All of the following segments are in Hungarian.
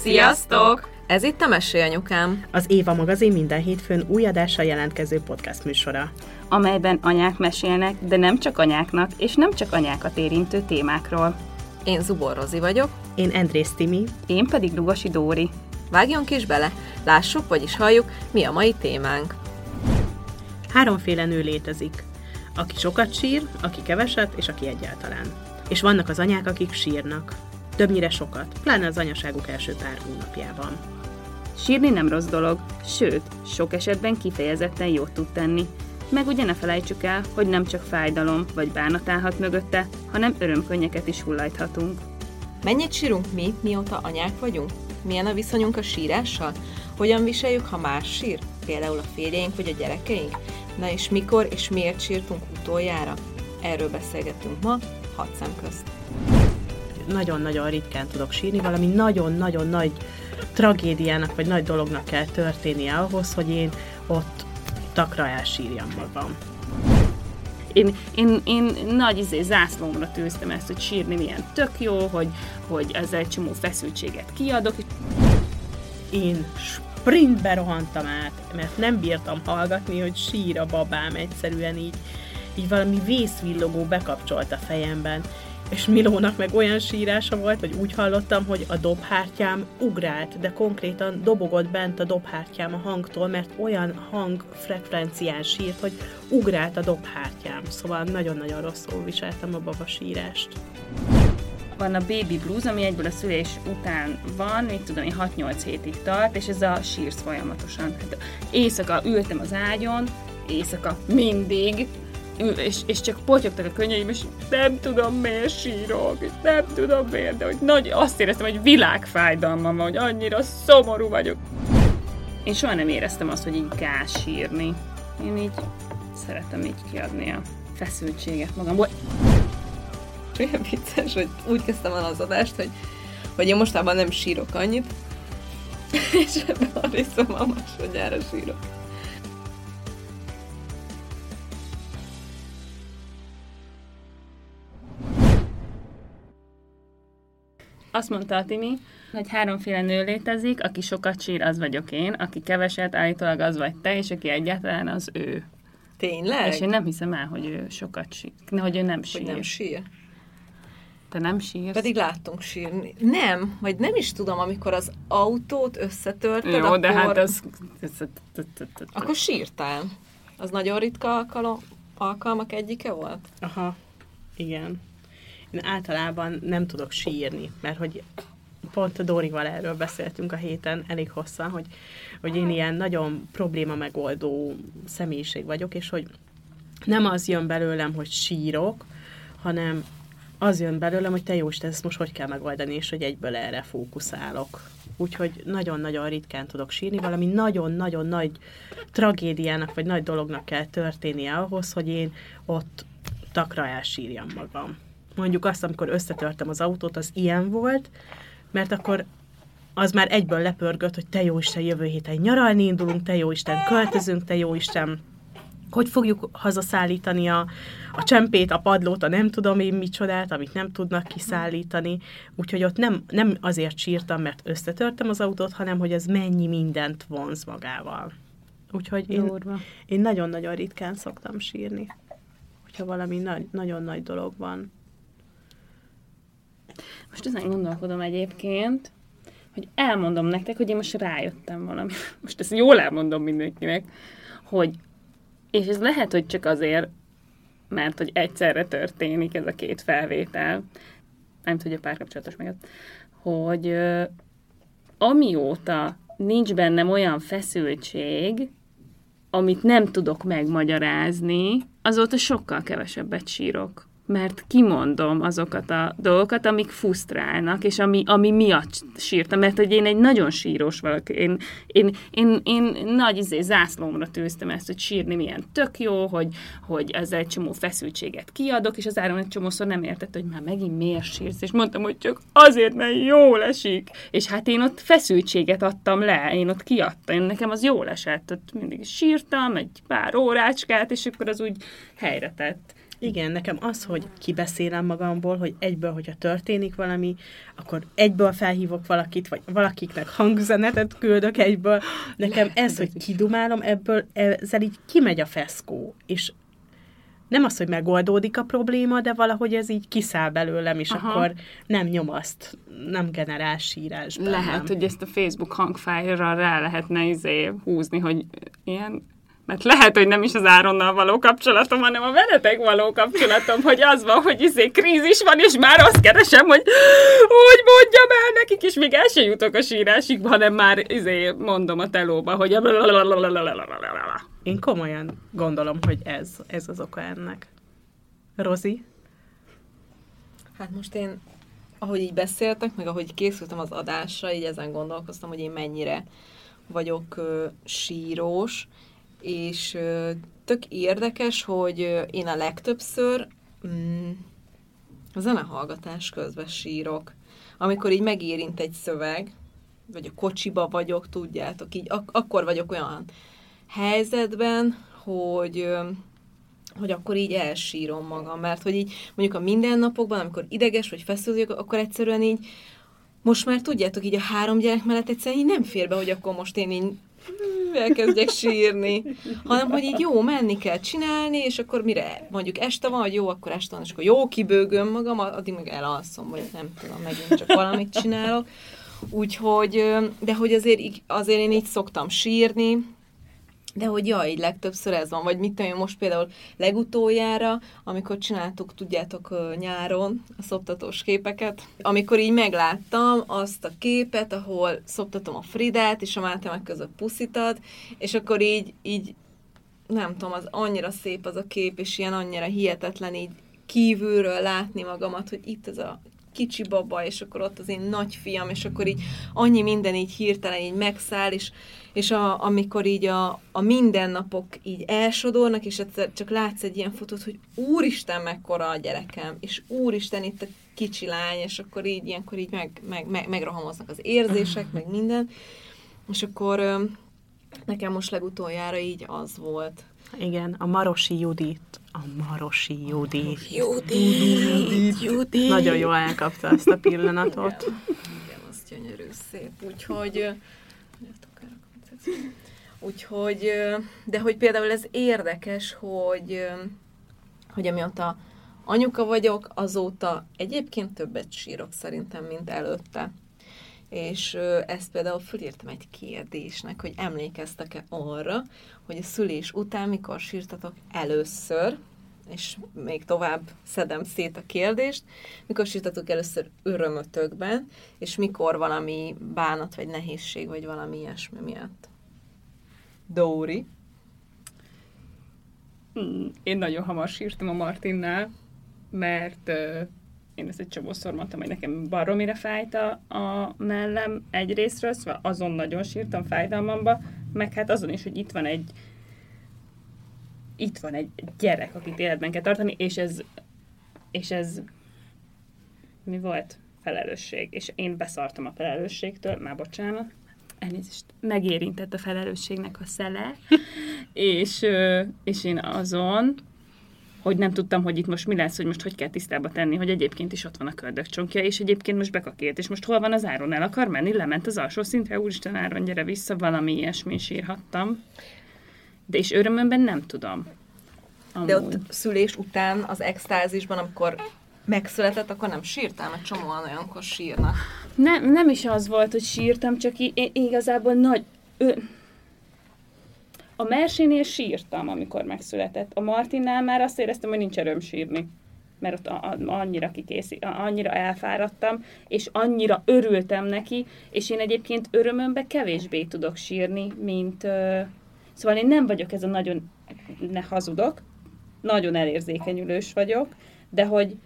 Sziasztok! Ez itt a Mesélyanyukám. Az Éva magazin minden hétfőn új adással jelentkező podcast műsora. amelyben anyák mesélnek, de nem csak anyáknak, és nem csak anyákat érintő témákról. Én Zubor Rozi vagyok. Én Andrész Timi. Én pedig Lugosi Dóri. Vágjunk is bele, lássuk, vagyis halljuk, mi a mai témánk. Háromféle nő létezik. Aki sokat sír, aki keveset, és aki egyáltalán. És vannak az anyák, akik sírnak. Többnyire sokat, pláne az anyaságuk első pár hónapjában. Sírni nem rossz dolog, sőt, sok esetben kifejezetten jót tud tenni. Meg ugye ne felejtsük el, hogy nem csak fájdalom vagy bánat állhat mögötte, hanem örömkönnyeket is hullajthatunk. Mennyit sírunk mi, mióta anyák vagyunk? Milyen a viszonyunk a sírással? Hogyan viseljük, ha más sír? Például a férjeink vagy a gyerekeink? Na és mikor és miért sírtunk utoljára? Erről beszélgetünk ma, hat szem közt. Nagyon-nagyon ritkán tudok sírni, valami nagyon-nagyon nagy tragédiának vagy nagy dolognak kell történnie ahhoz, hogy én ott takra elsírjam magam. Én, én, én nagy izé, zászlómra tűztem ezt, hogy sírni milyen tök jó, hogy, hogy ezzel egy csomó feszültséget kiadok. Én sprintbe rohantam át, mert nem bírtam hallgatni, hogy sír a babám egyszerűen így, így valami vészvillogó bekapcsolt a fejemben. És Milónak meg olyan sírása volt, hogy úgy hallottam, hogy a dobhártyám ugrált, de konkrétan dobogott bent a dobhártyám a hangtól, mert olyan hangfrekvencián sírt, hogy ugrált a dobhártyám. Szóval nagyon-nagyon rosszul viseltem a baba sírást. Van a baby blues, ami egyből a szülés után van, még tudom, 6-8 hétig tart, és ez a sírsz folyamatosan. Hát éjszaka ültem az ágyon, éjszaka mindig, és, és csak potyogtak a könnyeim, és nem tudom miért sírok, és nem tudom miért, de hogy nagy, azt éreztem, hogy világfájdalmam van, hogy annyira szomorú vagyok. Én soha nem éreztem azt, hogy így gáz sírni. Én így szeretem így kiadni a feszültséget magamból. Olyan vicces, hogy úgy kezdtem el az adást, hogy, hogy én mostában nem sírok annyit, és ebben a részben a másodjára sírok. Azt mondta a Timi, hogy háromféle nő létezik, aki sokat sír, az vagyok én, aki keveset, állítólag az vagy te, és aki egyáltalán az ő. Tényleg? És én nem hiszem el, hogy ő sokat sír, hogy ő nem sír. Hogy nem sír. Te nem sírsz? Pedig láttunk sírni. Nem, vagy nem is tudom, amikor az autót összetörted, Jó, akkor... de hát az... Akkor sírtál. Az nagyon ritka alkalom, alkalmak egyike volt? Aha, igen. Én általában nem tudok sírni, mert hogy pont a Dórival erről beszéltünk a héten elég hosszan, hogy, hogy én ilyen nagyon probléma megoldó személyiség vagyok, és hogy nem az jön belőlem, hogy sírok, hanem az jön belőlem, hogy te jó Isten, ezt most hogy kell megoldani, és hogy egyből erre fókuszálok. Úgyhogy nagyon-nagyon ritkán tudok sírni, valami nagyon-nagyon nagy tragédiának, vagy nagy dolognak kell történnie ahhoz, hogy én ott takra elsírjam magam. Mondjuk azt, amikor összetörtem az autót, az ilyen volt, mert akkor az már egyből lepörgött, hogy te jó Isten, jövő héten nyaralni indulunk, te jó Isten, költözünk, te jó Isten, hogy fogjuk hazaszállítani a, a csempét, a padlót, a nem tudom én micsodát, amit nem tudnak kiszállítani. Úgyhogy ott nem, nem azért sírtam, mert összetörtem az autót, hanem hogy ez mennyi mindent vonz magával. Úgyhogy én, én nagyon-nagyon ritkán szoktam sírni, hogyha valami nagy, nagyon nagy dolog van. Most ezen gondolkodom egyébként, hogy elmondom nektek, hogy én most rájöttem valami. Most ezt jól elmondom mindenkinek, hogy és ez lehet, hogy csak azért, mert hogy egyszerre történik ez a két felvétel, nem tudja párkapcsolatos meg, hogy amióta nincs bennem olyan feszültség, amit nem tudok megmagyarázni, azóta sokkal kevesebbet sírok mert kimondom azokat a dolgokat, amik fusztrálnak, és ami, ami miatt sírtam, mert hogy én egy nagyon síros vagyok. Én, én, én, én nagy izé, zászlómra tűztem ezt, hogy sírni milyen tök jó, hogy, hogy ezzel egy csomó feszültséget kiadok, és az áron egy csomószor nem értett, hogy már megint miért sírsz, és mondtam, hogy csak azért, mert jól esik. És hát én ott feszültséget adtam le, én ott kiadtam, én nekem az jól esett, ott mindig sírtam egy pár órácskát, és akkor az úgy helyre tett. Igen, nekem az, hogy kibeszélem magamból, hogy egyből, hogyha történik valami, akkor egyből felhívok valakit, vagy valakiknek hangüzenetet küldök egyből. Nekem ez, hogy kidumálom, ebből ezzel így kimegy a feszkó, és nem az, hogy megoldódik a probléma, de valahogy ez így kiszáll belőlem, és Aha. akkor nem nyomaszt, nem generál sírás bennem. Lehet, hogy ezt a Facebook hangfájra rá lehetne izé húzni, hogy ilyen mert lehet, hogy nem is az Áronnal való kapcsolatom, hanem a veletek való kapcsolatom, hogy az van, hogy izé krízis van, és már azt keresem, hogy hogy mondjam el nekik, és még el sem jutok a sírásig, hanem már izé mondom a telóba, hogy Én komolyan gondolom, hogy ez, ez az oka ennek. Rozi? Hát most én, ahogy így beszéltek, meg ahogy készültem az adásra, így ezen gondolkoztam, hogy én mennyire vagyok uh, sírós, és tök érdekes, hogy én a legtöbbször mm, a zenehallgatás közben sírok. Amikor így megérint egy szöveg, vagy a kocsiba vagyok, tudjátok, így ak- akkor vagyok olyan helyzetben, hogy hogy akkor így elsírom magam, mert hogy így mondjuk a mindennapokban, amikor ideges vagy feszülök, akkor egyszerűen így most már tudjátok, így a három gyerek mellett egyszerűen így nem fér be, hogy akkor most én így elkezdjek sírni, hanem hogy így jó, menni kell csinálni, és akkor mire mondjuk este van, hogy jó, akkor este van, és akkor jó, kibőgöm magam, addig meg elalszom, vagy nem tudom, megint csak valamit csinálok. Úgyhogy, de hogy azért, azért én így szoktam sírni, de hogy jaj, így legtöbbször ez van, vagy mit tudom most például legutoljára, amikor csináltuk, tudjátok, nyáron a szoptatós képeket, amikor így megláttam azt a képet, ahol szoptatom a Fridát, és a Máté meg között puszítad, és akkor így, így nem tudom, az annyira szép az a kép, és ilyen annyira hihetetlen így kívülről látni magamat, hogy itt ez a kicsi baba, és akkor ott az én nagyfiam, és akkor így annyi minden így hirtelen így megszáll, és, és a, amikor így a, a mindennapok így elsodornak, és egyszer csak látsz egy ilyen fotót, hogy úristen, mekkora a gyerekem, és úristen, itt a kicsi lány, és akkor így ilyenkor így meg, meg, meg, megrohamoznak az érzések, meg minden, és akkor nekem most legutoljára így az volt. Igen, a Marosi Judit. A Marosi Judit. Judit. Judit. Nagyon jól elkapta ezt a pillanatot. Igen, Igen az gyönyörű szép. Úgyhogy Úgyhogy, de hogy például ez érdekes, hogy, hogy amióta anyuka vagyok, azóta egyébként többet sírok szerintem, mint előtte. És ezt például fölírtam egy kérdésnek, hogy emlékeztek-e arra, hogy a szülés után mikor sírtatok először, és még tovább szedem szét a kérdést, mikor sírtatok először örömötökben, és mikor valami bánat, vagy nehézség, vagy valami ilyesmi miatt. Dóri? Hmm, én nagyon hamar sírtam a Martinnál, mert uh, én ezt egy csomószor mondtam, hogy nekem baromira fájt a, a mellem egyrésztről, szóval azon nagyon sírtam fájdalmamba, meg hát azon is, hogy itt van egy itt van egy gyerek, akit életben kell tartani, és ez és ez mi volt? Felelősség. És én beszartam a felelősségtől, már bocsánat, elnézést, megérintett a felelősségnek a szele, és, és én azon, hogy nem tudtam, hogy itt most mi lesz, hogy most hogy kell tisztába tenni, hogy egyébként is ott van a köldökcsonkja, és egyébként most bekakélt, és most hol van az áron, el akar menni, lement az alsó szintre, úristen áron, gyere vissza, valami ilyesmi sírhattam. De és örömömben nem tudom. Amúgy. De ott szülés után az extázisban, amikor megszületett, akkor nem sírtál, mert csomóan olyankor sírnak. Nem, nem is az volt, hogy sírtam, csak í- igazából nagy... Ö, a Mersénél sírtam, amikor megszületett. A Martinnál már azt éreztem, hogy nincs erőm sírni. Mert ott a, a, annyira kikészi, annyira elfáradtam, és annyira örültem neki, és én egyébként örömömbe kevésbé tudok sírni, mint... Szóval én nem vagyok ez a nagyon... Ne hazudok, nagyon elérzékenyülős vagyok, de hogy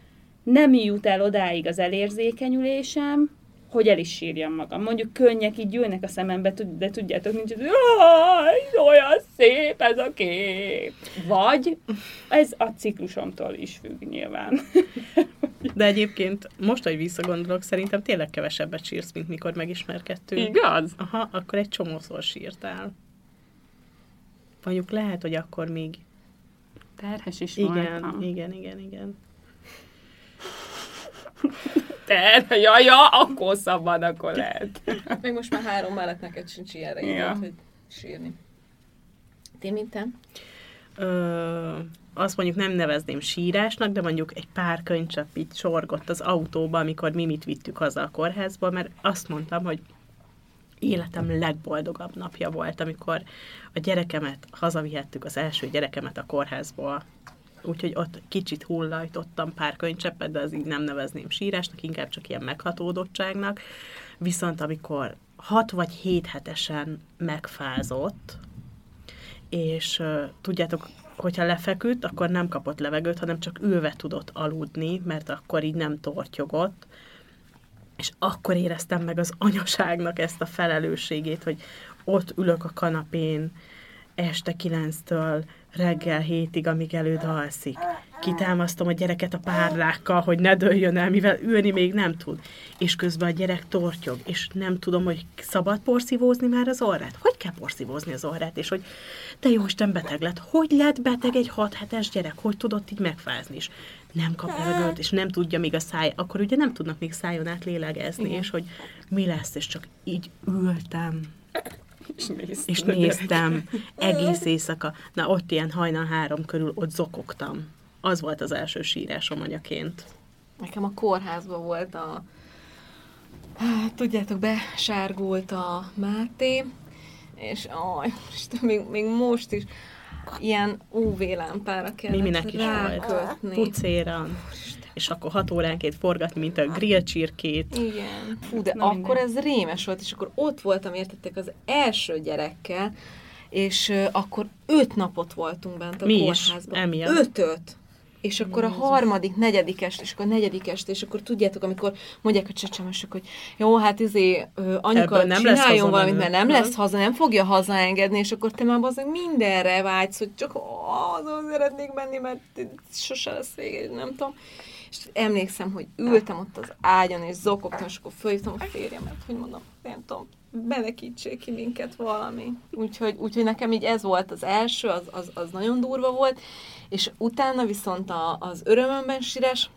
nem jut el odáig az elérzékenyülésem, hogy el is sírjam magam. Mondjuk könnyek így gyűlnek a szemembe, de tudjátok, nincs, hogy olyan szép ez a kép. Vagy ez a ciklusomtól is függ nyilván. De egyébként most, hogy visszagondolok, szerintem tényleg kevesebbet sírsz, mint mikor megismerkedtünk. Igaz? Aha, akkor egy csomószor sírtál. Mondjuk lehet, hogy akkor még Terhes is Igen, voltam. igen, igen, igen. Ter, ja, ja, akkor szabad, akkor lehet. Meg most már három mellett neked sincs ilyenre Ja. ja. hogy sírni. Ti mint te? Ö, azt mondjuk nem nevezném sírásnak, de mondjuk egy pár könycsepp így sorgott az autóba, amikor Mimit vittük haza a kórházba, mert azt mondtam, hogy életem legboldogabb napja volt, amikor a gyerekemet hazavihettük, az első gyerekemet a kórházból. Úgyhogy ott kicsit hullajtottam pár könycseppet, de az így nem nevezném sírásnak, inkább csak ilyen meghatódottságnak. Viszont amikor hat vagy hét hetesen megfázott, és uh, tudjátok, hogyha lefeküdt, akkor nem kapott levegőt, hanem csak ülve tudott aludni, mert akkor így nem tortyogott, és akkor éreztem meg az anyaságnak ezt a felelősségét, hogy ott ülök a kanapén este kilenctől reggel hétig, amíg előd alszik. Kitámasztom a gyereket a párlákkal, hogy ne dőljön el, mivel ülni még nem tud. És közben a gyerek tortyog, és nem tudom, hogy szabad porszívózni már az orrát. Hogy kell porszívózni az orrát? És hogy te jó Isten beteg lett. Hogy lett beteg egy 6 hetes gyerek? Hogy tudott így megfázni? És nem kap levegőt, és nem tudja még a száj, akkor ugye nem tudnak még szájon át lélegezni, és hogy mi lesz, és csak így ültem, És néztem. és néztem egész éjszaka. Na, ott ilyen hajnal három körül ott zokogtam. Az volt az első sírásom anyaként. Nekem a kórházban volt a... Hát, tudjátok, besárgult a Máté, és aj, Isten, még, még most is ilyen UV lámpára kellett Miminek is volt. rákötni. Pucéran. És akkor hat óránként forgatni, mint a grill csirkét. Igen. Fú, de Na, akkor mindegy. ez rémes volt, és akkor ott voltam, értettek, az első gyerekkel, és uh, akkor öt napot voltunk bent a Mi is, kórházban. emiatt. Ötöt! És akkor a harmadik, negyedik est, és akkor a negyedik est, és akkor tudjátok, amikor mondják a csecsemesek, hogy jó, hát izé, anyuka Ebből nem lesz csináljon valamit, mert nem Ha? lesz haza, nem fogja hazaengedni, és akkor te már az mindenre vágysz, hogy csak azon szeretnék menni, mert sose lesz vége, nem tudom. És emlékszem, hogy ültem ott az ágyon, és zokogtam, és akkor fölhívtam a férjemet, hogy mondom, nem tudom, menekítsék ki minket valami. Úgyhogy, úgyhogy nekem így ez volt az első, az, az, az nagyon durva volt, és utána viszont a, az örömömben sírás,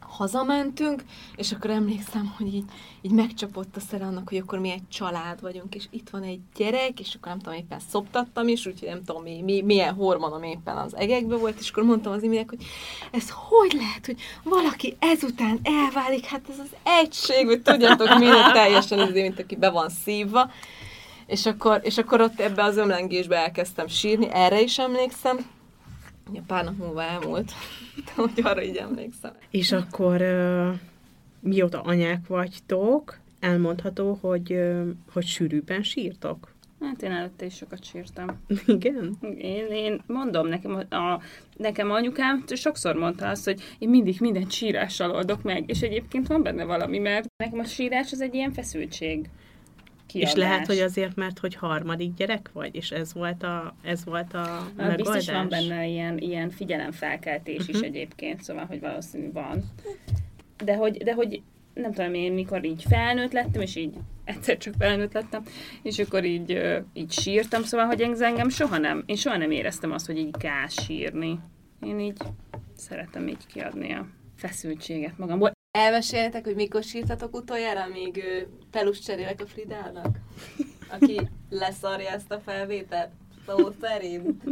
hazamentünk, és akkor emlékszem, hogy így, így megcsapott a szere annak, hogy akkor mi egy család vagyunk, és itt van egy gyerek, és akkor nem tudom, éppen szoptattam is, úgyhogy nem tudom, mi, mi, milyen hormonom éppen az egekbe volt, és akkor mondtam az iminek, hogy ez hogy lehet, hogy valaki ezután elválik, hát ez az egység, hogy tudjátok, minden teljesen az, mint aki be van szívva, és akkor, és akkor ott ebbe az ömlengésbe elkezdtem sírni, erre is emlékszem, pár nap múlva elmúlt, de hogy arra így emlékszem. És akkor mióta anyák vagytok, elmondható, hogy, hogy sűrűbben sírtok. Hát én előtte is sokat sírtam. Igen? Én, én mondom, nekem, a, nekem anyukám sokszor mondta azt, hogy én mindig mindent sírással oldok meg, és egyébként van benne valami, mert nekem a sírás az egy ilyen feszültség. Kiadás. És lehet, hogy azért, mert hogy harmadik gyerek vagy, és ez volt a, ez volt a Ah, megoldás. Biztos van benne ilyen, ilyen figyelemfelkeltés uh-huh. is Mhm. egyébként, szóval, hogy valószínű van. De hogy, de hogy nem tudom én, mikor így felnőtt lettem, és így egyszer csak felnőtt lettem, és akkor így, így sírtam, szóval, hogy ez engem soha nem, én soha nem éreztem azt, hogy így gáz sírni. Én így szeretem így kiadni a feszültséget magamból. Elmeséltek, hogy mikor sírtatok utoljára, amíg pelus cserélek a Fridának? Aki leszarja ezt a felvételt? Szó szerint.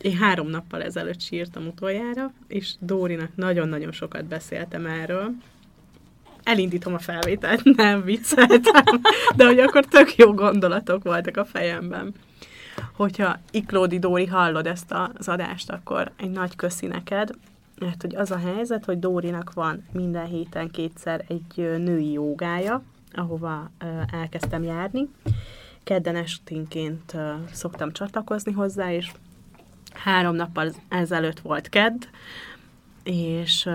Én három nappal ezelőtt sírtam utoljára, és Dórinak nagyon-nagyon sokat beszéltem erről. Elindítom a felvételt, nem vicceltem, de hogy akkor tök jó gondolatok voltak a fejemben. Hogyha Iklódi Dóri hallod ezt az adást, akkor egy nagy köszi neked, mert hogy az a helyzet, hogy Dórinak van minden héten kétszer egy női jogája, ahova elkezdtem járni. Kedden esténként szoktam csatlakozni hozzá, és három nappal ezelőtt volt kedd, és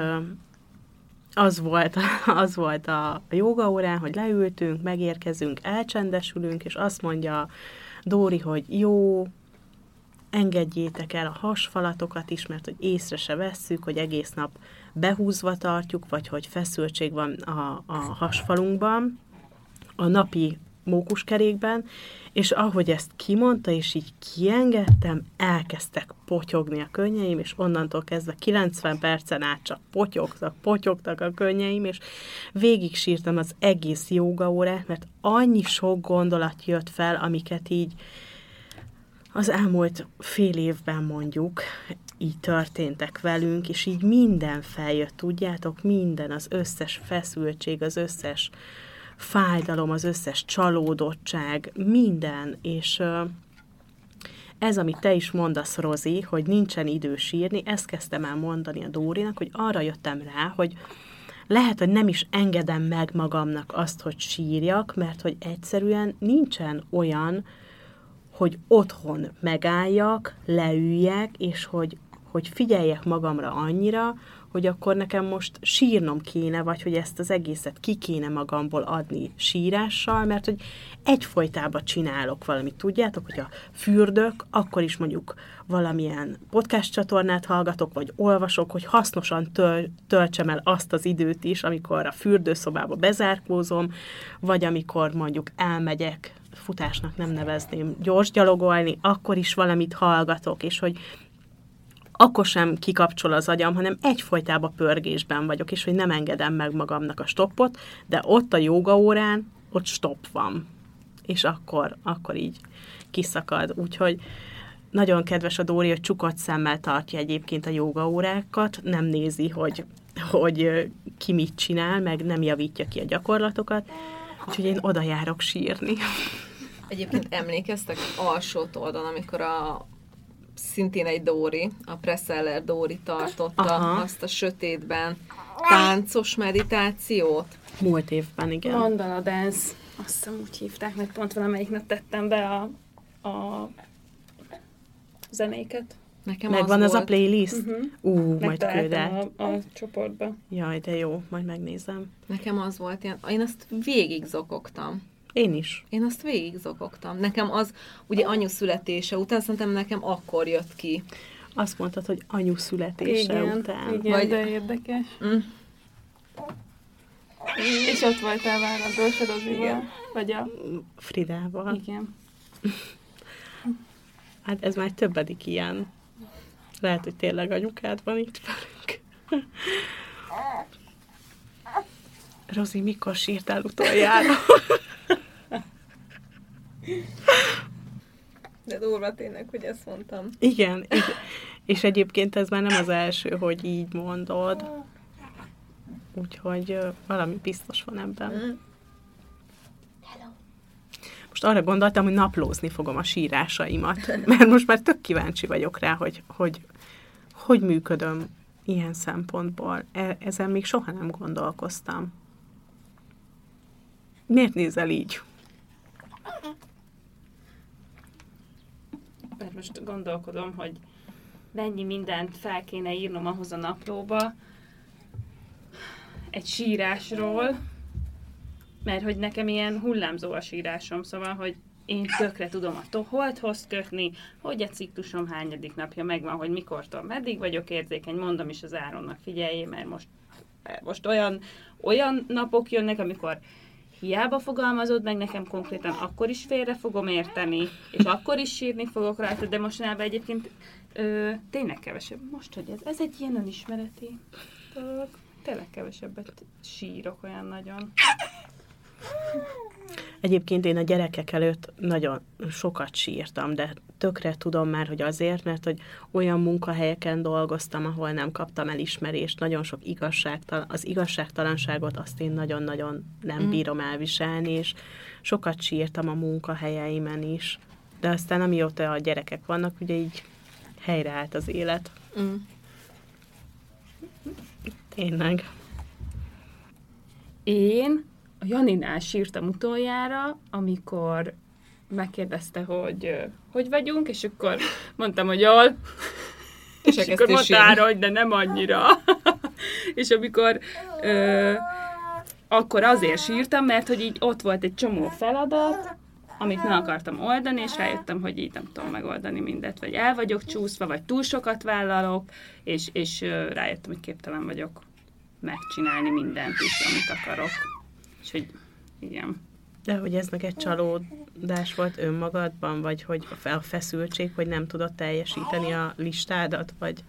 az volt, az volt a joga órán, hogy leültünk, megérkezünk, elcsendesülünk, és azt mondja Dóri, hogy jó, engedjétek el a hasfalatokat is, mert hogy észre se vesszük, hogy egész nap behúzva tartjuk, vagy hogy feszültség van a, a hasfalunkban. A napi mókuskerékben, és ahogy ezt kimondta, és így kiengedtem, elkezdtek potyogni a könnyeim, és onnantól kezdve 90 percen át csak potyogtak, potyogtak a könnyeim, és végig sírtam az egész jogaórát, mert annyi sok gondolat jött fel, amiket így az elmúlt fél évben mondjuk így történtek velünk, és így minden feljött, tudjátok, minden, az összes feszültség, az összes fájdalom, az összes csalódottság, minden, és ez, amit te is mondasz, Rozi, hogy nincsen idő sírni, ezt kezdtem el mondani a Dórinak, hogy arra jöttem rá, hogy lehet, hogy nem is engedem meg magamnak azt, hogy sírjak, mert hogy egyszerűen nincsen olyan, hogy otthon megálljak, leüljek, és hogy, hogy figyeljek magamra annyira, hogy akkor nekem most sírnom kéne, vagy hogy ezt az egészet ki kéne magamból adni sírással, mert hogy egyfolytában csinálok valamit, tudjátok, hogy a fürdök, akkor is mondjuk valamilyen podcast csatornát hallgatok, vagy olvasok, hogy hasznosan töl, töltsem el azt az időt is, amikor a fürdőszobába bezárkózom, vagy amikor mondjuk elmegyek futásnak nem nevezném, gyors gyalogolni, akkor is valamit hallgatok, és hogy akkor sem kikapcsol az agyam, hanem egyfolytában pörgésben vagyok, és hogy nem engedem meg magamnak a stoppot, de ott a joga órán, ott stop van. És akkor, akkor így kiszakad. Úgyhogy nagyon kedves a Dóri, hogy csukott szemmel tartja egyébként a joga órákat, nem nézi, hogy, hogy ki mit csinál, meg nem javítja ki a gyakorlatokat, úgyhogy én oda járok sírni. Egyébként emlékeztek alsó oldalon, amikor a szintén egy Dóri, a Presseller Dóri tartotta Aha. azt a sötétben táncos meditációt. Múlt évben, igen. Mandala Dance, azt hiszem úgy hívták, mert pont valamelyik nap tettem be a, a zenéket. Nekem Megvan az, az a playlist? Uh-huh. Ú, majd küld a, a csoportba. Jaj, de jó, majd megnézem. Nekem az volt ilyen, én azt végig zokogtam. Én is. Én azt végig zokogtam. Nekem az, ugye anyu születése után, szerintem nekem akkor jött ki. Azt mondtad, hogy anyu születése igen, után. Igen, Vagy... de érdekes. Mm. És ott voltál már a Bősorozival? Vagy a... Fridával. Igen. Hát ez már többedik ilyen. Lehet, hogy tényleg anyukád van itt velünk. Rozi, mikor sírtál utoljára? De durva tényleg, hogy ezt mondtam. Igen, és, és egyébként ez már nem az első, hogy így mondod. Úgyhogy uh, valami biztos van ebben. Mm. Most arra gondoltam, hogy naplózni fogom a sírásaimat, mert most már tök kíváncsi vagyok rá, hogy hogy, hogy működöm ilyen szempontból. E- ezen még soha nem gondolkoztam. Miért nézel így? Most gondolkodom, hogy mennyi mindent fel kéne írnom ahhoz a naplóba, egy sírásról, mert hogy nekem ilyen hullámzó a sírásom, szóval, hogy én tökre tudom a toholthoz kötni, hogy a ciklusom hányadik napja megvan, hogy mikortól meddig vagyok érzékeny, mondom is az Áronnak, figyeljé, mert most, most olyan, olyan napok jönnek, amikor hiába fogalmazod meg nekem konkrétan, akkor is félre fogom érteni, és akkor is sírni fogok rajta, de mostanában egyébként ö, tényleg kevesebb. Most, hogy ez, ez egy ilyen önismereti dolog, tényleg kevesebbet sírok olyan nagyon. Egyébként én a gyerekek előtt nagyon sokat sírtam, de tökre tudom már, hogy azért, mert hogy olyan munkahelyeken dolgoztam, ahol nem kaptam elismerést, nagyon sok igazságtalan, az igazságtalanságot azt én nagyon-nagyon nem mm. bírom elviselni, és sokat sírtam a munkahelyeimen is. De aztán amióta a gyerekek vannak, ugye így helyreállt az élet. Mm. Tényleg. Én a Janinál sírtam utoljára, amikor megkérdezte, hogy hogy vagyunk, és akkor mondtam, hogy jól, és, és akkor mondta rá, hogy de nem annyira. és amikor ö, akkor azért sírtam, mert hogy így ott volt egy csomó feladat, amit meg akartam oldani, és rájöttem, hogy így nem tudom megoldani mindet, vagy el vagyok csúszva, vagy túl sokat vállalok, és, és rájöttem, hogy képtelen vagyok megcsinálni mindent is, amit akarok. És hogy igen. De hogy ez neked csalódás volt önmagadban, vagy hogy a feszültség, hogy nem tudod teljesíteni a listádat, vagy...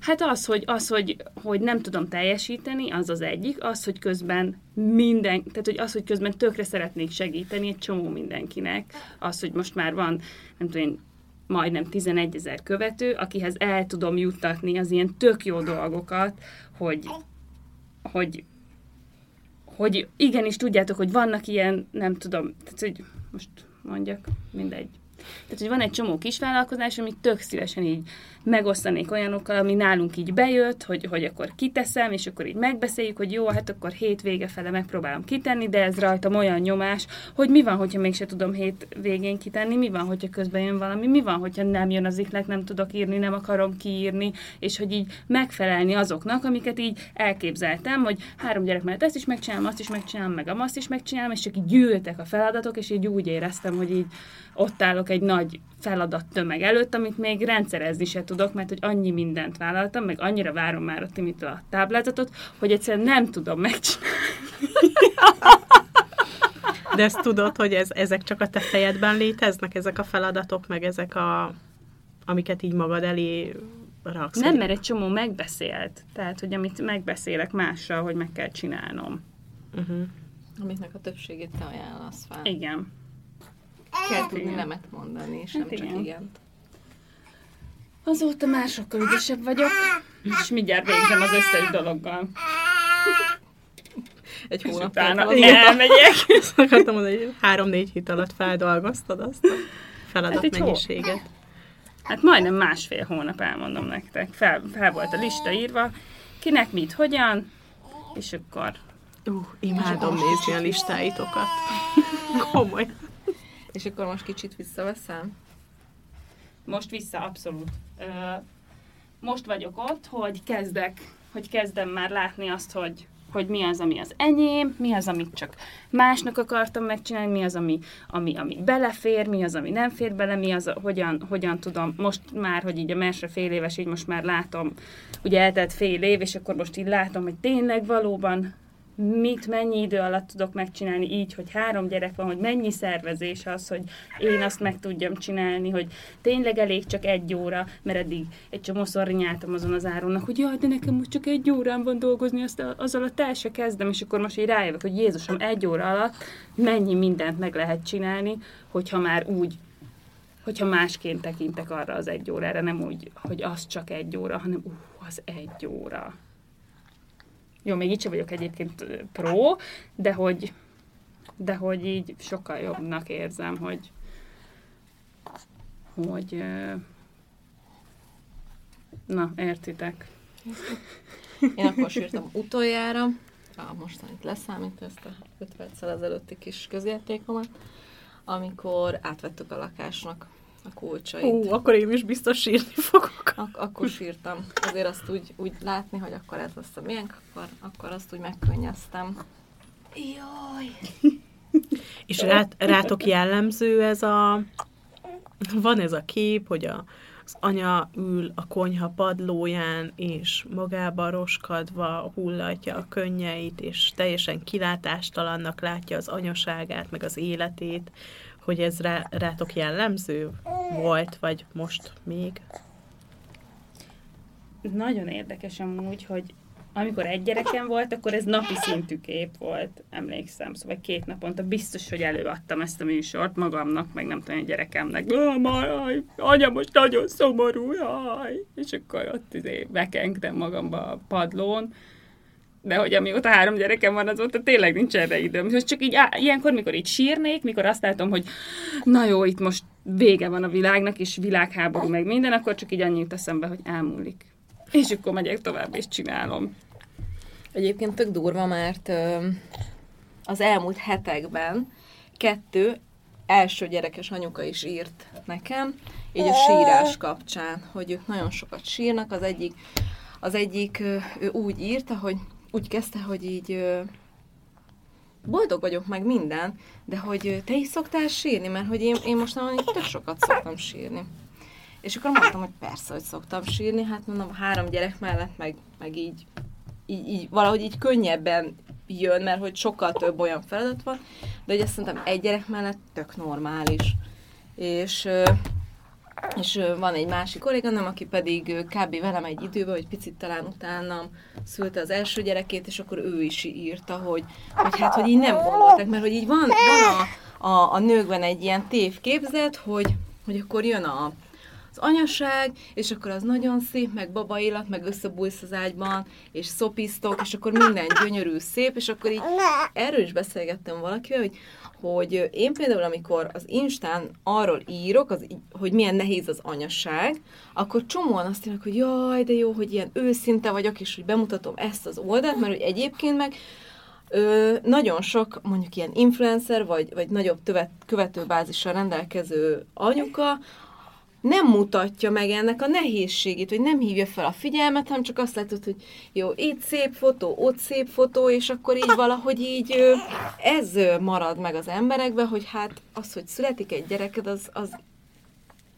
Hát az, hogy, az hogy, hogy nem tudom teljesíteni, az az egyik, az, hogy közben minden, tehát hogy az, hogy közben tökre szeretnék segíteni egy csomó mindenkinek, az, hogy most már van, nem tudom én, majdnem 11 ezer követő, akihez el tudom juttatni az ilyen tök jó dolgokat, hogy, hogy, hogy igenis tudjátok, hogy vannak ilyen, nem tudom, tehát hogy most mondjak, mindegy. Tehát, hogy van egy csomó kisvállalkozás, amit tök szívesen így megosztanék olyanokkal, ami nálunk így bejött, hogy, hogy akkor kiteszem, és akkor így megbeszéljük, hogy jó, hát akkor hét vége fele megpróbálom kitenni, de ez rajtam olyan nyomás, hogy mi van, hogyha mégse tudom hét végén kitenni, mi van, hogyha közben jön valami, mi van, hogyha nem jön az iklet, nem tudok írni, nem akarom kiírni, és hogy így megfelelni azoknak, amiket így elképzeltem, hogy három gyerek mellett ezt is megcsinálom, azt is megcsinálom, meg azt is megcsinálom, és csak így gyűltek a feladatok, és így úgy éreztem, hogy így ott állok egy nagy feladat tömeg előtt, amit még rendszerezni se tudok, mert hogy annyi mindent vállaltam, meg annyira várom már a Timitől a táblázatot, hogy egyszerűen nem tudom megcsinálni. De ezt tudod, hogy ez, ezek csak a te fejedben léteznek, ezek a feladatok, meg ezek a, amiket így magad elé raksz? Nem, mert egy csomó megbeszélt. Tehát, hogy amit megbeszélek mással, hogy meg kell csinálnom. Uh-huh. Amiknek a többségét te ajánlasz fel. Igen. Kell tudni igen. nemet mondani, és hát nem igen. csak igent. Azóta már sokkal ügyesebb vagyok, és mindjárt végzem az összes dologgal. Egy hónap utána elmegyek. Ezt akartam mondani, hogy három-négy hét alatt feldolgoztad azt a feladat hát. Hát majdnem másfél hónap elmondom nektek. Fel, fel volt a lista írva, kinek mit, hogyan, és akkor... Uh, imádom nézni a listáitokat. Komoly. És akkor most kicsit visszaveszem? Most vissza, abszolút. Most vagyok ott, hogy kezdek, hogy kezdem már látni azt, hogy, hogy mi az, ami az enyém, mi az, amit csak másnak akartam megcsinálni, mi az, ami, ami, ami belefér, mi az, ami nem fér bele, mi az, hogyan, hogyan tudom, most már, hogy így a másra fél éves, így most már látom, ugye eltelt fél év, és akkor most így látom, hogy tényleg valóban mit, mennyi idő alatt tudok megcsinálni így, hogy három gyerek van, hogy mennyi szervezés az, hogy én azt meg tudjam csinálni, hogy tényleg elég csak egy óra, mert eddig egy csomószor rinyáltam azon az áronnak, hogy jaj, de nekem most csak egy órán van dolgozni, azt az alatt el se kezdem, és akkor most így rájövök, hogy Jézusom, egy óra alatt mennyi mindent meg lehet csinálni, hogyha már úgy hogyha másként tekintek arra az egy órára, nem úgy, hogy az csak egy óra, hanem uh, az egy óra. Jó, még itt sem vagyok egyébként pro, de hogy, de hogy így sokkal jobbnak érzem, hogy, hogy na, értitek. Én akkor sírtam utoljára, a mostanit leszámítva ezt a 5 perccel ezelőtti kis közjátékomat, amikor átvettük a lakásnak a kulcsait. Ó, akkor én is biztos sírni fogok. Ak- akkor sírtam. Azért azt úgy, úgy látni, hogy akkor ez lesz a miénk, akkor, akkor azt úgy megkönnyeztem. Jaj! És rát, rátok jellemző ez a... Van ez a kép, hogy a, az anya ül a konyha padlóján, és magába roskadva hullatja a könnyeit, és teljesen kilátástalannak látja az anyaságát, meg az életét, hogy ez rá, rátok jellemző volt, vagy most még? Nagyon érdekes amúgy, hogy amikor egy gyerekem volt, akkor ez napi szintű kép volt, emlékszem. Szóval két naponta biztos, hogy előadtam ezt a műsort magamnak, meg nem tudom, a gyerekemnek. Jaj, anya, most nagyon szomorú, jaj. És akkor ott izé bekengtem magamba a padlón, de hogy amióta három gyerekem van, azóta tényleg nincs erre időm. Most csak így, á, ilyenkor, mikor így sírnék, mikor azt látom, hogy na jó, itt most vége van a világnak, és világháború meg minden, akkor csak így annyit eszembe, hogy elmúlik. És akkor megyek tovább, és csinálom. Egyébként tök durva, mert az elmúlt hetekben kettő első gyerekes anyuka is írt nekem, így a sírás kapcsán, hogy ők nagyon sokat sírnak. Az egyik, az egyik ő úgy írta, hogy úgy kezdte, hogy így boldog vagyok meg minden, de hogy te is szoktál sírni, mert hogy én, én most nagyon tök sokat szoktam sírni. És akkor mondtam, hogy persze, hogy szoktam sírni, hát mondom, három gyerek mellett meg, meg így, így, így, valahogy így könnyebben jön, mert hogy sokkal több olyan feladat van, de hogy ezt szerintem egy gyerek mellett tök normális. És és van egy másik kolléganőm, aki pedig kb. velem egy időben, vagy picit talán utánam szülte az első gyerekét, és akkor ő is írta, hogy, hogy hát, hogy így nem gondoltak, mert hogy így van, van a, a, a nőkben egy ilyen tévképzet, hogy, hogy akkor jön a, az anyaság, és akkor az nagyon szép, meg baba élet, meg összebújsz az ágyban, és szopisztok, és akkor minden gyönyörű, szép, és akkor így erről is beszélgettem valakivel, hogy hogy én például, amikor az Instán arról írok, az, hogy milyen nehéz az anyaság, akkor csomóan azt írnak, hogy jaj, de jó, hogy ilyen őszinte vagyok, és hogy bemutatom ezt az oldalt, mert hogy egyébként meg ö, nagyon sok mondjuk ilyen influencer, vagy, vagy nagyobb tövet, követőbázissal rendelkező anyuka, nem mutatja meg ennek a nehézségét, hogy nem hívja fel a figyelmet, hanem csak azt látod, hogy jó, itt szép fotó, ott szép fotó, és akkor így valahogy így ez marad meg az emberekben, hogy hát az, hogy születik egy gyereked, az, az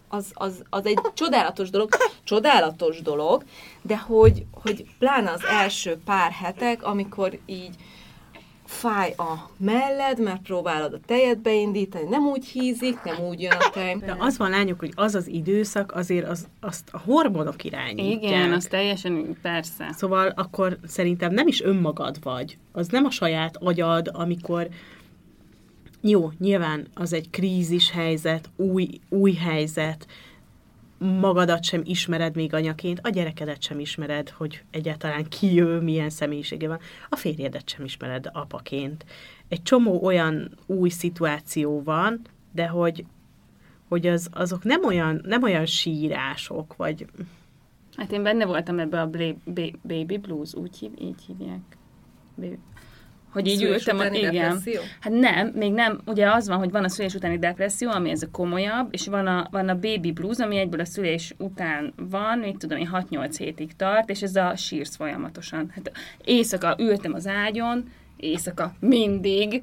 az, az, az egy csodálatos dolog, csodálatos dolog, de hogy, hogy pláne az első pár hetek, amikor így fáj a melled, mert próbálod a tejet beindítani, nem úgy hízik, nem úgy jön a tej. De az van lányok, hogy az az időszak azért az, azt a hormonok irányítják. Igen, az teljesen, persze. Szóval akkor szerintem nem is önmagad vagy. Az nem a saját agyad, amikor jó, nyilván az egy krízis helyzet, új, új helyzet, magadat sem ismered még anyaként, a gyerekedet sem ismered, hogy egyáltalán ki ő, milyen személyisége van, a férjedet sem ismered apaként. Egy csomó olyan új szituáció van, de hogy, hogy az, azok nem olyan, nem olyan sírások, vagy... Hát én benne voltam ebbe a baby blues, úgy hív, így hívják. Hogy így Szülés ültem, a- utáni igen. depresszió? Hát nem, még nem. Ugye az van, hogy van a szülés utáni depresszió, ami ez a komolyabb, és van a, van a baby blues, ami egyből a szülés után van, mit tudom én, 6-8 hétig tart, és ez a sírsz folyamatosan. Hát éjszaka ültem az ágyon, éjszaka mindig,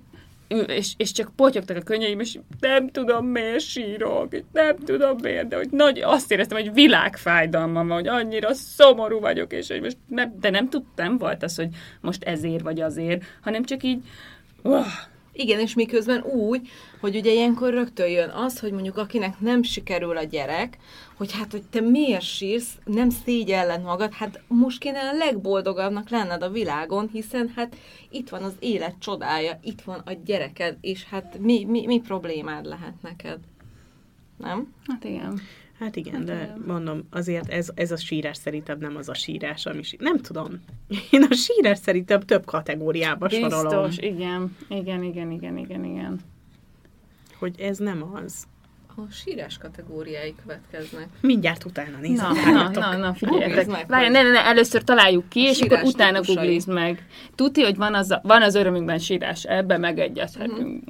és, és csak potyogtak a könnyeim, és nem tudom, miért sírok, nem tudom miért, de hogy nagy, azt éreztem, hogy világfájdalmam van, hogy annyira szomorú vagyok, és hogy most nem, de nem tudtam, volt az, hogy most ezért vagy azért, hanem csak így, uh, Igen, és miközben úgy, hogy ugye ilyenkor rögtön jön az, hogy mondjuk akinek nem sikerül a gyerek, hogy hát, hogy te miért sírsz, nem szégyelled magad, hát most kéne a legboldogabbnak lenned a világon, hiszen hát itt van az élet csodája, itt van a gyereked, és hát mi, mi, mi problémád lehet neked? Nem? hát igen. Hát igen, de mondom, azért ez, ez a sírás szerintem nem az a sírás, ami sí- Nem tudom. Én a sírás szerintem több kategóriába sorolom. Biztos, igen, igen, igen, igen, igen, igen. Hogy ez nem az. A sírás kategóriái következnek. Mindjárt utána nézem. Na, na, na, na, figyeljetek. meg, Várj, ne, ne, ne, először találjuk ki, A és akkor utána típusai. googlizd meg. Tudti, hogy van az, a, van az örömünkben sírás, ebben megegyezhetünk.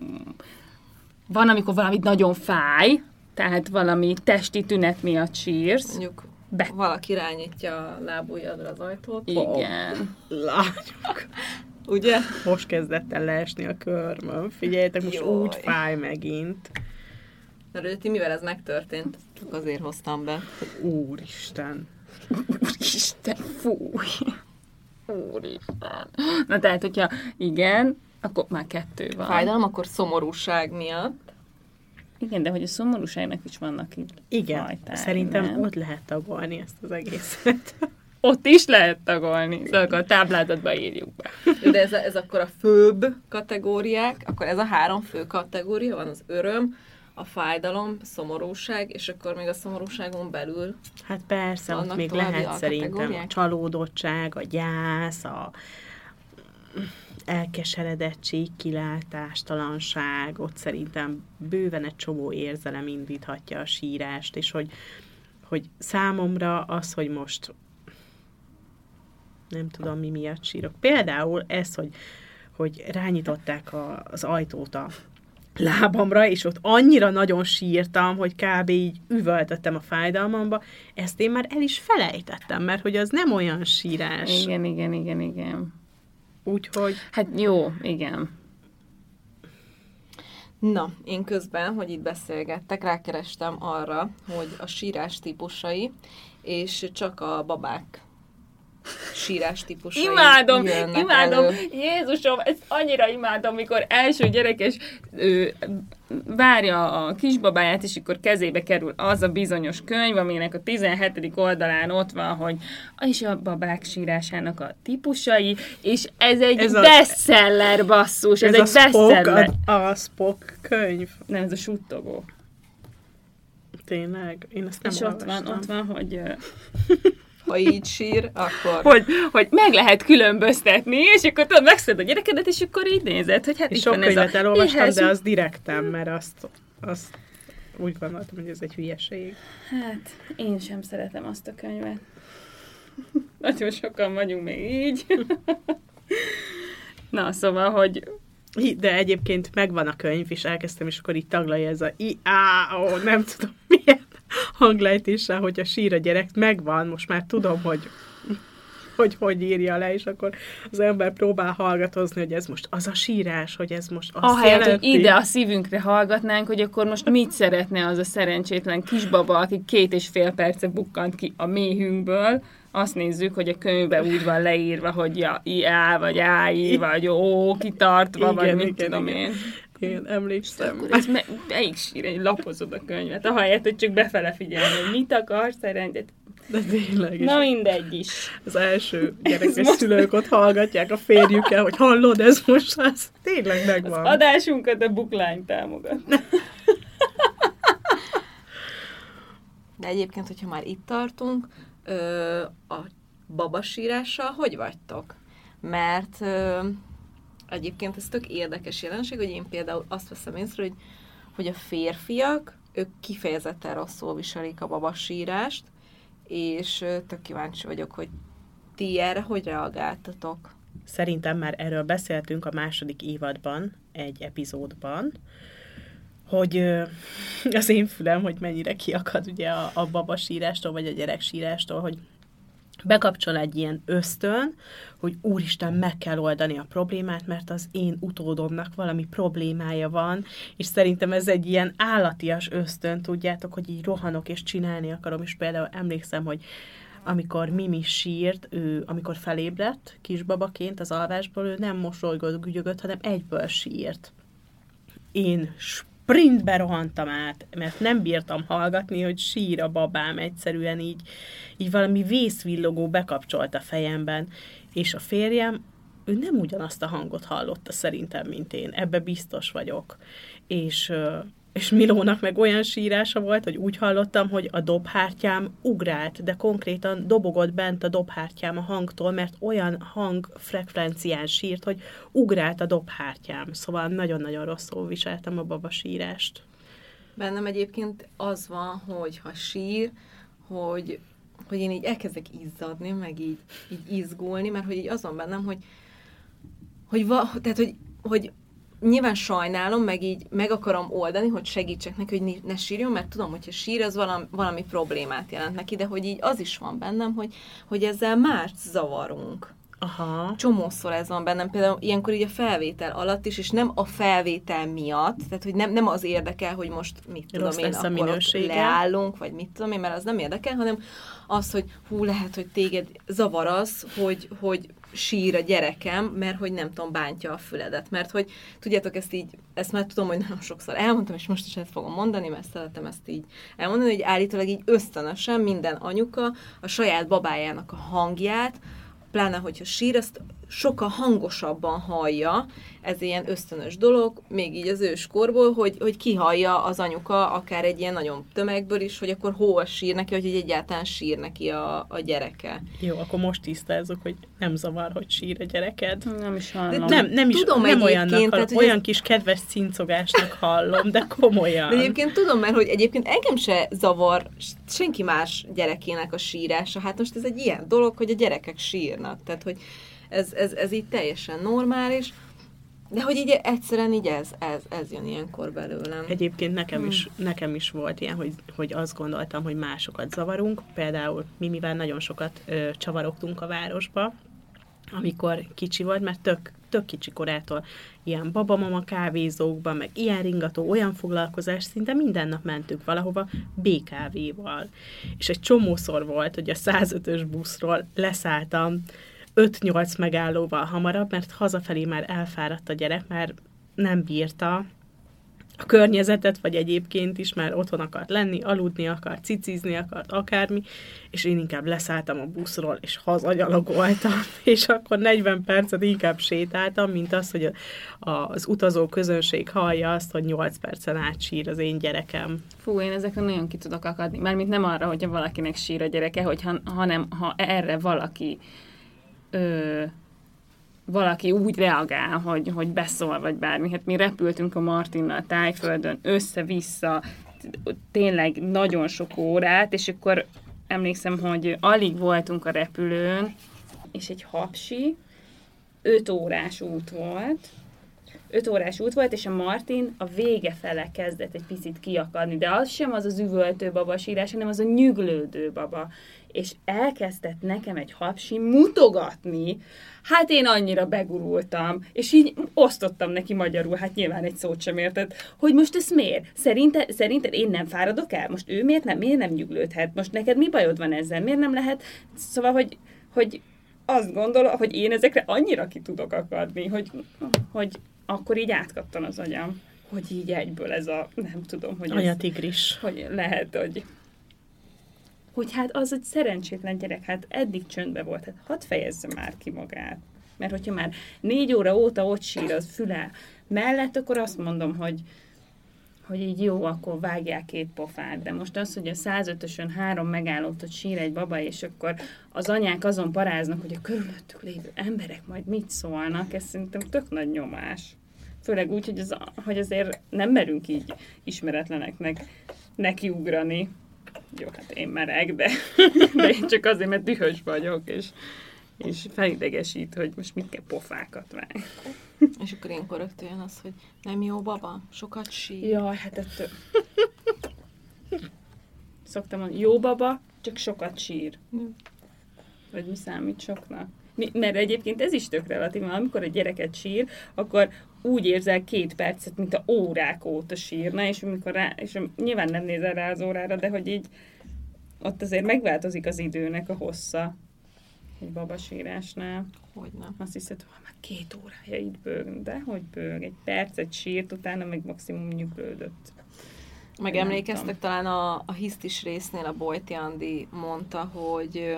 Van, amikor valamit nagyon fáj, tehát valami testi tünet miatt sírsz. Mondjuk Be. valaki irányítja a lábujjadra az ajtót. Igen. Lányok. Ugye? Most kezdett el leesni a körmöm. Figyeljetek, most Jaj. úgy fáj megint. Na, Rőti, mivel ez megtörtént? Csak azért hoztam be. Úristen. Úristen, fúj. Úristen. Na tehát, hogyha igen, akkor már kettő van. Fájdalom, akkor szomorúság miatt. Igen, de hogy a szomorúságnak is vannak így Igen, fajtái, szerintem nem? ott lehet tagolni ezt az egészet. Ott is lehet tagolni. Szóval akkor a táblázatba írjuk be. De ez, a, ez akkor a főbb kategóriák, akkor ez a három fő kategória van, az öröm, a fájdalom, szomorúság, és akkor még a szomorúságon belül Hát persze, ott még lehet szerintem a csalódottság, a gyász, a elkeseredettség, kilátástalanság, ott szerintem bőven egy csomó érzelem indíthatja a sírást, és hogy, hogy számomra az, hogy most nem tudom, mi miatt sírok. Például ez, hogy, hogy rányitották a, az ajtót a lábamra, és ott annyira nagyon sírtam, hogy kb. így üvöltöttem a fájdalmamba, ezt én már el is felejtettem, mert hogy az nem olyan sírás. Igen, igen, igen, igen. Úgyhogy Hát jó, igen. Na, én közben, hogy itt beszélgettek, rákerestem arra, hogy a sírás típusai, és csak a babák sírás típusai Imádom, imádom. elő. Jézusom, ezt annyira imádom, amikor első gyerekes ő, várja a kisbabáját, és akkor kezébe kerül az a bizonyos könyv, aminek a 17. oldalán ott van, hogy és a babák sírásának a típusai, és ez egy Ez bestseller basszus, ez, ez ez a egy Spock, bestseller. a, a Spock könyv. Nem, ez a suttogó. Tényleg, én ezt nem és ott van, olvastam. ott van, hogy, Ha így sír, akkor... hogy, hogy meg lehet különböztetni, és akkor tudod, megszed a gyerekedet, és akkor így nézed, hogy hát És itt sok van ez könyvet a elolvastam, éhes de az direktem, mert azt, azt úgy gondoltam, hogy ez egy hülyeség. Hát, én sem szeretem azt a könyvet. Nagyon sokan vagyunk még így. Na, szóval, hogy De egyébként megvan a könyv, és elkezdtem, és akkor így taglalja ez a i á ó, nem tudom milyen hanglejtéssel, hogy a sír a gyerek megvan, most már tudom, hogy hogy hogy írja le, és akkor az ember próbál hallgatozni, hogy ez most az a sírás, hogy ez most azt ahelyett, hogy jelenti. ide a szívünkre hallgatnánk, hogy akkor most mit szeretne az a szerencsétlen kisbaba, aki két és fél perce bukkant ki a méhünkből, azt nézzük, hogy a könyvben úgy van leírva, hogy ja, IA, vagy AI, vagy ó, kitartva, vagy Igen, mit igen, tudom igen. én. Én emlékszem. Akkor ez me- melyik sír, egy lapozod a könyvet, ahelyett, hogy csak befele figyelni, hogy mit akar szerencsét. De tényleg is. Na mindegy is. Az első gyerekes szülők ott hallgatják a férjükkel, hogy hallod, ez most az. Tényleg megvan. Adásunkat a bookline támogat. De egyébként, hogyha már itt tartunk, ö, a babasírással hogy vagytok? Mert ö, egyébként ez tök érdekes jelenség, hogy én például azt veszem észre, hogy, hogy a férfiak, ők kifejezetten rosszul viselik a babasírást, és tök kíváncsi vagyok, hogy ti erre hogy reagáltatok? Szerintem már erről beszéltünk a második évadban, egy epizódban, hogy az én fülem, hogy mennyire kiakad ugye a, a babasírástól, vagy a gyereksírástól, hogy bekapcsol egy ilyen ösztön, hogy úristen, meg kell oldani a problémát, mert az én utódomnak valami problémája van, és szerintem ez egy ilyen állatias ösztön, tudjátok, hogy így rohanok és csinálni akarom, és például emlékszem, hogy amikor Mimi sírt, ő, amikor felébredt kisbabaként az alvásból, ő nem mosolygott, gügyögött, hanem egyből sírt. Én sprintbe rohantam át, mert nem bírtam hallgatni, hogy sír a babám egyszerűen így, így valami vészvillogó bekapcsolt a fejemben, és a férjem, ő nem ugyanazt a hangot hallotta szerintem, mint én, ebbe biztos vagyok. És, és Milónak meg olyan sírása volt, hogy úgy hallottam, hogy a dobhártyám ugrált, de konkrétan dobogott bent a dobhártyám a hangtól, mert olyan hangfrekvencián sírt, hogy ugrált a dobhártyám. Szóval nagyon-nagyon rosszul viseltem a baba sírást. Bennem egyébként az van, hogy ha sír, hogy, hogy én így elkezdek izzadni, meg így, így izgulni, mert hogy így az van bennem, hogy, hogy, va, tehát, hogy, hogy nyilván sajnálom, meg így meg akarom oldani, hogy segítsek neki, hogy ne sírjon, mert tudom, hogyha sír, az valami, valami problémát jelent neki, de hogy így az is van bennem, hogy, hogy ezzel más zavarunk Aha. csomószor ez van bennem, például ilyenkor így a felvétel alatt is, és nem a felvétel miatt, tehát hogy nem, nem az érdekel, hogy most mit tudom Rossz én, akkor minősége. leállunk, vagy mit tudom én, mert az nem érdekel, hanem az, hogy hú, lehet, hogy téged zavar az, hogy, hogy sír a gyerekem, mert hogy nem tudom, bántja a füledet. Mert hogy, tudjátok, ezt így, ezt már tudom, hogy nagyon sokszor elmondtam, és most is ezt fogom mondani, mert szeretem ezt így elmondani, hogy állítólag így ösztönösen minden anyuka a saját babájának a hangját, pláne, hogyha sír, azt sokkal hangosabban hallja, ez ilyen ösztönös dolog, még így az őskorból, hogy, hogy kihallja az anyuka, akár egy ilyen nagyon tömegből is, hogy akkor hol sír neki, hogy egyáltalán sír neki a, a gyereke. Jó, akkor most tisztázzuk, hogy nem zavar, hogy sír a gyereked. Nem is hallom. Nem, nem is Tudom nem olyannak, tehát, olyan ez- kis kedves cincogásnak hallom, de komolyan. De egyébként tudom, mert hogy egyébként engem se zavar senki más gyerekének a sírása. Hát most ez egy ilyen dolog, hogy a gyerekek sírnak. Tehát, hogy ez, ez, ez így teljesen normális. De hogy így egyszerűen így ez, ez, ez jön ilyenkor belőlem. Egyébként nekem is, Hmm. nekem is volt ilyen, hogy, hogy azt gondoltam, hogy másokat zavarunk. Például mi, mivel nagyon sokat ö, csavarogtunk a városba, amikor kicsi volt, mert tök, tök kicsi korától ilyen babamama kávézókban, meg ilyen ringató, olyan foglalkozás, szinte minden nap mentünk valahova BKV-val. És egy csomószor volt, hogy a 105-ös buszról leszálltam 5-8 megállóval hamarabb, mert hazafelé már elfáradt a gyerek, mert nem bírta, a környezetet, vagy egyébként is már otthon akart lenni, aludni akart, cicizni akart, akármi, és én inkább leszálltam a buszról, és hazanyalogoltam, és akkor 40 percet inkább sétáltam, mint az, hogy az utazó közönség hallja azt, hogy 8 percen át sír az én gyerekem. Fú, én ezekre nagyon ki tudok akadni. Mármint nem arra, hogyha valakinek sír a gyereke, hogy ha, hanem ha erre valaki ö, valaki úgy reagál, hogy, hogy beszól, vagy bármi. Hát mi repültünk a Martinnal tájföldön, össze-vissza, tényleg nagyon sok órát, és akkor emlékszem, hogy alig voltunk a repülőn, és egy hapsi, öt órás út volt, öt órás út volt, és a Martin a vége fele kezdett egy picit kiakadni, de az sem az az üvöltő baba sírás, hanem az a nyüglődő baba. És elkezdett nekem egy hapsi mutogatni, hát én annyira begurultam, és így osztottam neki magyarul, hát nyilván egy szót sem értett, hogy most ez miért? Szerinted, szerinted én nem fáradok el? Most ő miért nem, miért nem nyuglődhet? Most neked mi bajod van ezzel? Miért nem lehet? Szóval, hogy, hogy azt gondolom, hogy én ezekre annyira ki tudok akadni, hogy, hogy akkor így átkattan az agyam, hogy így egyből ez a, nem tudom, hogy Anya tigris. hogy lehet, hogy hogy hát az egy szerencsétlen gyerek, hát eddig csöndbe volt, hát hadd fejezze már ki magát. Mert hogyha már négy óra óta ott sír az füle mellett, akkor azt mondom, hogy, hogy így jó, akkor vágják két pofát. De most az, hogy a 105-ösön három megállót ott sír egy baba, és akkor az anyák azon paráznak, hogy a körülöttük lévő emberek majd mit szólnak, ez szerintem tök nagy nyomás. Főleg úgy, hogy, az, hogy azért nem merünk így ismeretleneknek nekiugrani. Jó, hát én merek, de, de én csak azért, mert dühös vagyok, és, és felidegesít, hogy most mit kell pofákat vágni. És akkor ilyenkor rögtön jön az, hogy nem jó baba, sokat sír. Jaj, hát ettől... Szoktam mondani, jó baba, csak sokat sír. Vagy mi számít soknak? Mert egyébként ez is tök relatív, mert amikor egy gyereket sír, akkor úgy érzel két percet, mint a órák óta sírna, és amikor rá, és nyilván nem nézel rá az órára, de hogy így ott azért megváltozik az időnek a hossza egy babasírásnál. Hogy nem. Azt hiszed, hogy már két órája itt bőg, de hogy bőg, egy percet sírt, utána meg maximum nyuglődött. Meg Nem emlékeztek tudom. talán a, a hisztis résznél a Bojti Andi mondta, hogy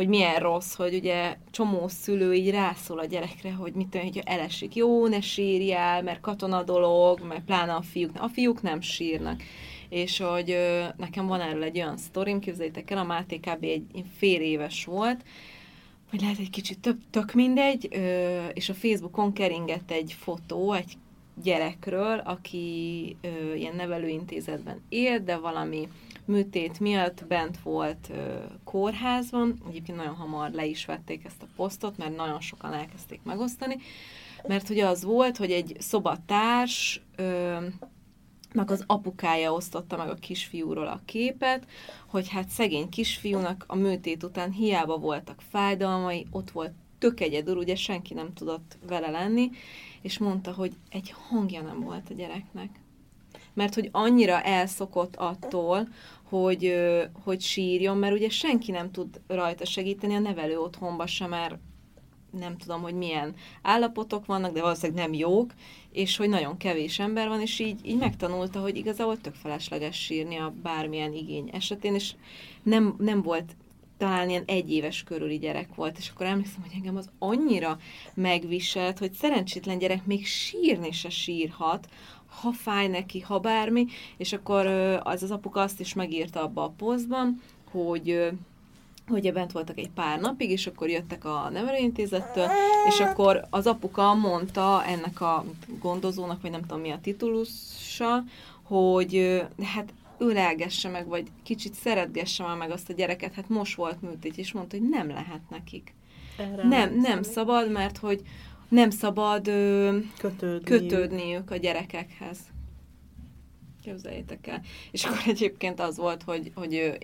hogy milyen rossz, hogy ugye csomó szülő így rászól a gyerekre, hogy mit tudom, hogyha elesik, jó, ne sírjál, mert katona dolog, mert pláne a fiúk, a fiúk nem sírnak. És hogy ö, nekem van erről egy olyan sztorim, képzeljétek el, a Máté kb. egy fél éves volt, vagy lehet egy kicsit több, tök mindegy, ö, és a Facebookon keringett egy fotó, egy gyerekről, aki ö, ilyen nevelőintézetben él, de valami műtét miatt bent volt ö, kórházban. Egyébként nagyon hamar le is vették ezt a posztot, mert nagyon sokan elkezdték megosztani. Mert ugye az volt, hogy egy szobatárs ö, nak az apukája osztotta meg a kisfiúról a képet, hogy hát szegény kisfiúnak a műtét után hiába voltak fájdalmai, ott volt tök egyedül, ugye senki nem tudott vele lenni, és mondta, hogy egy hangja nem volt a gyereknek. Mert hogy annyira elszokott attól, hogy, hogy sírjon, mert ugye senki nem tud rajta segíteni, a nevelő otthonba sem, mert nem tudom, hogy milyen állapotok vannak, de valószínűleg nem jók, és hogy nagyon kevés ember van, és így, így megtanulta, hogy igazából tök felesleges sírni a bármilyen igény esetén, és nem, nem volt talán ilyen egyéves körüli gyerek volt, és akkor emlékszem, hogy engem az annyira megviselt, hogy szerencsétlen gyerek még sírni se sírhat, ha fáj neki, ha bármi, és akkor az az apuka azt is megírta abba a posztban, hogy hogy bent voltak egy pár napig, és akkor jöttek a nevelőintézettől, és akkor az apuka mondta ennek a gondozónak, vagy nem tudom mi a titulusa, hogy hát ölelgesse meg, vagy kicsit szeretgesse már meg azt a gyereket, hát most volt műtét, és mondta, hogy nem lehet nekik. Erre Nem, nem szabad, mert hogy nem szabad ö, kötődni. kötődniük a gyerekekhez. Képzeljétek el. És akkor egyébként az volt, hogy, hogy,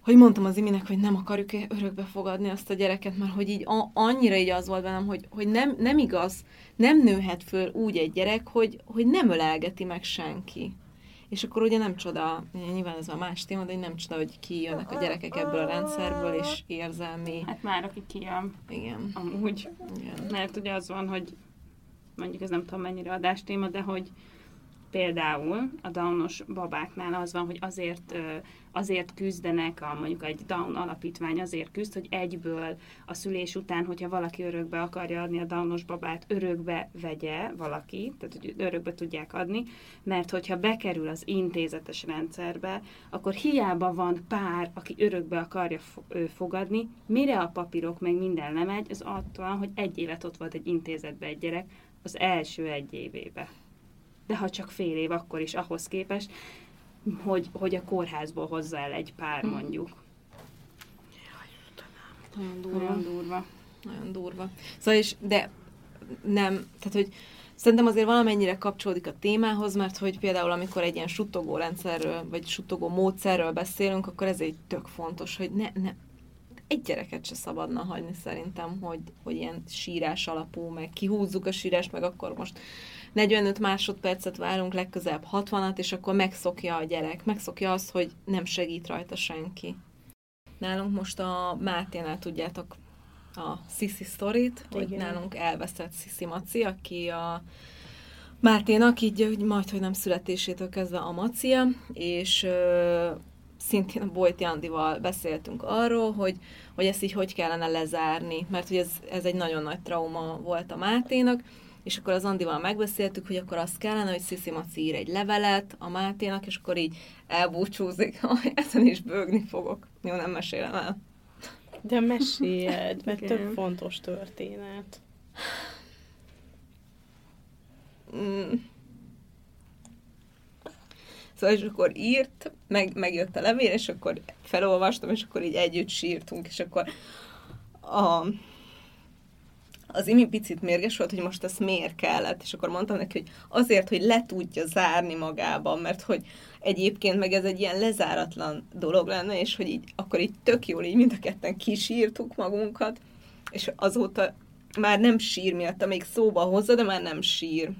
hogy mondtam az iminek, hogy nem akarjuk örökbe fogadni azt a gyereket, mert hogy így a, annyira így az volt bennem, hogy, hogy nem, nem igaz, nem nőhet föl úgy egy gyerek, hogy, hogy nem ölelgeti meg senki. És akkor ugye nem csoda, nyilván ez a más téma, de nem csoda, hogy kijönnek a gyerekek ebből a rendszerből, és érzelmi. Hát már aki kijön. Igen. Amúgy. Igen. Mert ugye az van, hogy mondjuk ez nem tudom mennyire adástéma, de hogy például a Downos babáknál az van, hogy azért, azért küzdenek, a, mondjuk egy Down alapítvány azért küzd, hogy egyből a szülés után, hogyha valaki örökbe akarja adni a Downos babát, örökbe vegye valaki, tehát hogy örökbe tudják adni, mert hogyha bekerül az intézetes rendszerbe, akkor hiába van pár, aki örökbe akarja fogadni, mire a papírok meg minden lemegy, az attól, hogy egy évet ott volt egy intézetbe egy gyerek, az első egy évébe de ha csak fél év, akkor is ahhoz képest, hogy, hogy a kórházból hozza el egy pár hm. mondjuk. Nagyon durva. Nagyon durva. Nagyon durva. Szóval is, de nem, tehát hogy szerintem azért valamennyire kapcsolódik a témához, mert hogy például amikor egy ilyen suttogó rendszerről, vagy suttogó módszerről beszélünk, akkor ez egy tök fontos, hogy ne, ne, egy gyereket se szabadna hagyni szerintem, hogy, hogy ilyen sírás alapú, meg kihúzzuk a sírást, meg akkor most 45 másodpercet várunk, legközelebb 60-at, és akkor megszokja a gyerek, megszokja azt, hogy nem segít rajta senki. Nálunk most a Máténál tudjátok a Sisi sztorit, hogy nálunk elveszett Sisi Maci, aki a Máténak így majd, hogy nem születésétől kezdve a Macia, és ö, szintén a Bojti Andival beszéltünk arról, hogy, hogy ezt így hogy kellene lezárni, mert hogy ez, ez egy nagyon nagy trauma volt a Máténak, és akkor az Andival megbeszéltük, hogy akkor azt kellene, hogy Sziszi Maci ír egy levelet a Máténak, és akkor így elbúcsúzik, hogy ezen is bőgni fogok. Jó, nem mesélem el. De meséljed, mert több fontos történet. Mm. Szóval és akkor írt, meg, megjött a levél, és akkor felolvastam, és akkor így együtt sírtunk, és akkor a, az imi picit mérges volt, hogy most ezt miért kellett, és akkor mondtam neki, hogy azért, hogy le tudja zárni magában, mert hogy egyébként meg ez egy ilyen lezáratlan dolog lenne, és hogy így, akkor így tök jól így mind a ketten kisírtuk magunkat, és azóta már nem sír miatt, még szóba hozza, de már nem sír.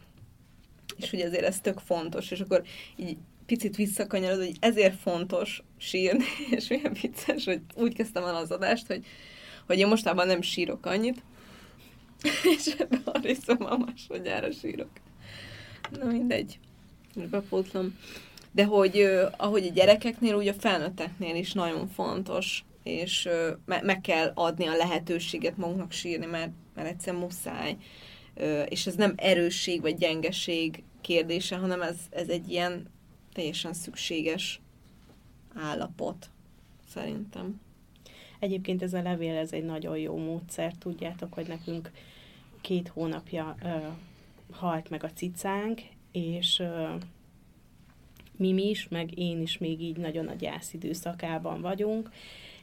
És hogy ezért ez tök fontos, és akkor így picit visszakanyarod, hogy ezért fontos sírni, és milyen vicces, hogy úgy kezdtem el az adást, hogy, hogy én mostában nem sírok annyit, és ebbe a részommal másodjára sírok. Na mindegy, bepótlom. De hogy ahogy a gyerekeknél, úgy a felnőtteknél is nagyon fontos, és meg kell adni a lehetőséget magunknak sírni, mert, mert egyszerűen muszáj. És ez nem erősség vagy gyengeség kérdése, hanem ez, ez egy ilyen teljesen szükséges állapot, szerintem. Egyébként ez a levél, ez egy nagyon jó módszer. Tudjátok, hogy nekünk két hónapja ö, halt meg a cicánk, és ö, mi is, meg én is még így nagyon a gyász időszakában vagyunk,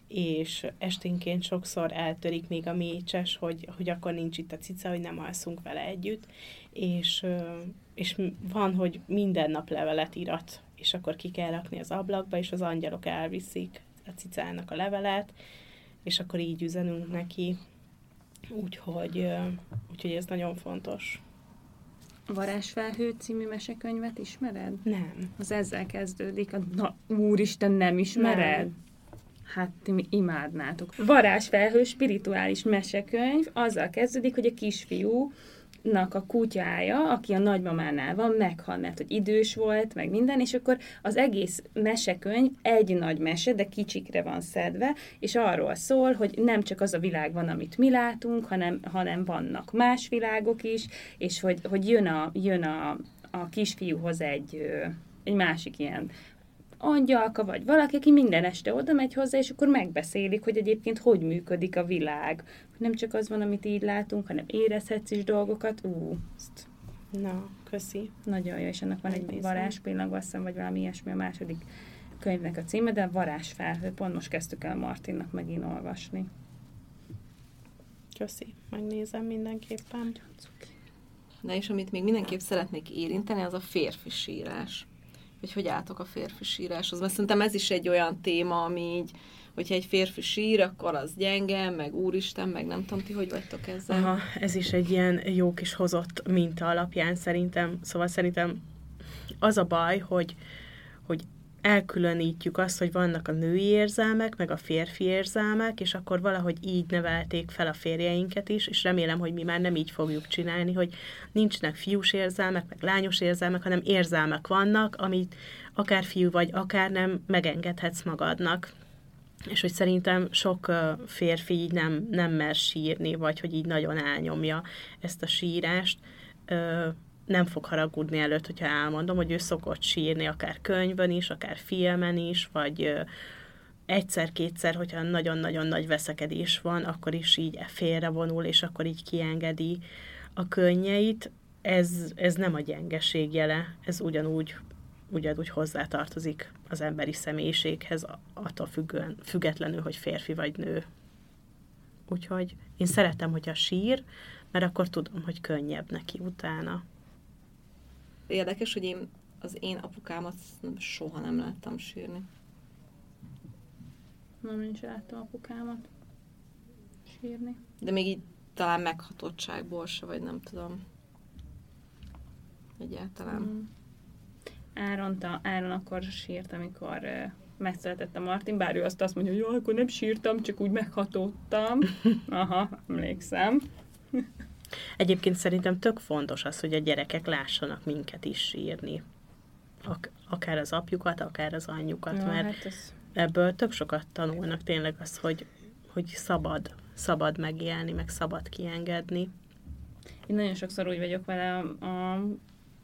és esténként sokszor eltörik még a mécses, hogy, hogy akkor nincs itt a cica, hogy nem alszunk vele együtt, és, és van, hogy minden nap levelet irat, és akkor ki kell rakni az ablakba, és az angyalok elviszik a cicának a levelet, és akkor így üzenünk neki, úgyhogy, úgyhogy ez nagyon fontos. Varázsfelhő című mesekönyvet ismered? Nem. Az ezzel kezdődik. A, na, úristen, nem ismered? Nem. Hát ti imádnátok. Varázsfelhő spirituális mesekönyv azzal kezdődik, hogy a kisfiú nak a kutyája, aki a nagymamánál van, meghal, mert hogy idős volt, meg minden, és akkor az egész mesekönyv egy nagy mese, de kicsikre van szedve, és arról szól, hogy nem csak az a világ van, amit mi látunk, hanem, hanem vannak más világok is, és hogy, hogy jön, a, jön a, a kisfiúhoz egy, egy másik ilyen angyalka, vagy valaki, aki minden este oda megy hozzá, és akkor megbeszélik, hogy egyébként hogy működik a világ. Nem csak az van, amit így látunk, hanem érezhetsz is dolgokat. Ú, ezt Na, köszi. Nagyon jó, és ennek van egy varázspillanag, azt hiszem, vagy valami ilyesmi a második könyvnek a címe, de varázsfelhő. Pont most kezdtük el Martinnak megint olvasni. Köszi, megnézem mindenképpen. Na és amit még mindenképp szeretnék érinteni, az a férfi sírás hogy hogy álltok a férfi síráshoz. Mert szerintem ez is egy olyan téma, ami így, hogyha egy férfi sír, akkor az gyenge, meg úristen, meg nem tudom, ti hogy vagytok ezzel. Aha, ez is egy ilyen jó kis hozott minta alapján szerintem. Szóval szerintem az a baj, hogy, hogy elkülönítjük azt, hogy vannak a női érzelmek, meg a férfi érzelmek, és akkor valahogy így nevelték fel a férjeinket is, és remélem, hogy mi már nem így fogjuk csinálni, hogy nincsenek fiús érzelmek, meg lányos érzelmek, hanem érzelmek vannak, amit akár fiú vagy akár nem megengedhetsz magadnak. És hogy szerintem sok férfi így nem, nem mer sírni, vagy hogy így nagyon elnyomja ezt a sírást nem fog haragudni előtt, hogyha elmondom, hogy ő szokott sírni akár könyvben is, akár filmen is, vagy egyszer-kétszer, hogyha nagyon-nagyon nagy veszekedés van, akkor is így félrevonul, és akkor így kiengedi a könnyeit. Ez, ez nem a gyengeség jele, ez ugyanúgy, ugyanúgy hozzátartozik az emberi személyiséghez, attól függően, függetlenül, hogy férfi vagy nő. Úgyhogy én szeretem, hogyha sír, mert akkor tudom, hogy könnyebb neki utána érdekes, hogy én az én apukámat soha nem láttam sírni. Nem, sem láttam apukámat sírni. De még így talán meghatottságból se, vagy nem tudom. Egyáltalán. Mm. Áron, ta, Áron akkor sírt, amikor uh, megszületett a Martin, bár ő azt azt mondja, hogy jó, akkor nem sírtam, csak úgy meghatódtam. Aha, emlékszem. Egyébként szerintem tök fontos az, hogy a gyerekek lássanak minket is sírni. Ak- akár az apjukat, akár az anyjukat, ja, mert hát ez... ebből tök sokat tanulnak tényleg az, hogy, hogy szabad, szabad megélni, meg szabad kiengedni. Én nagyon sokszor úgy vagyok vele, a, a,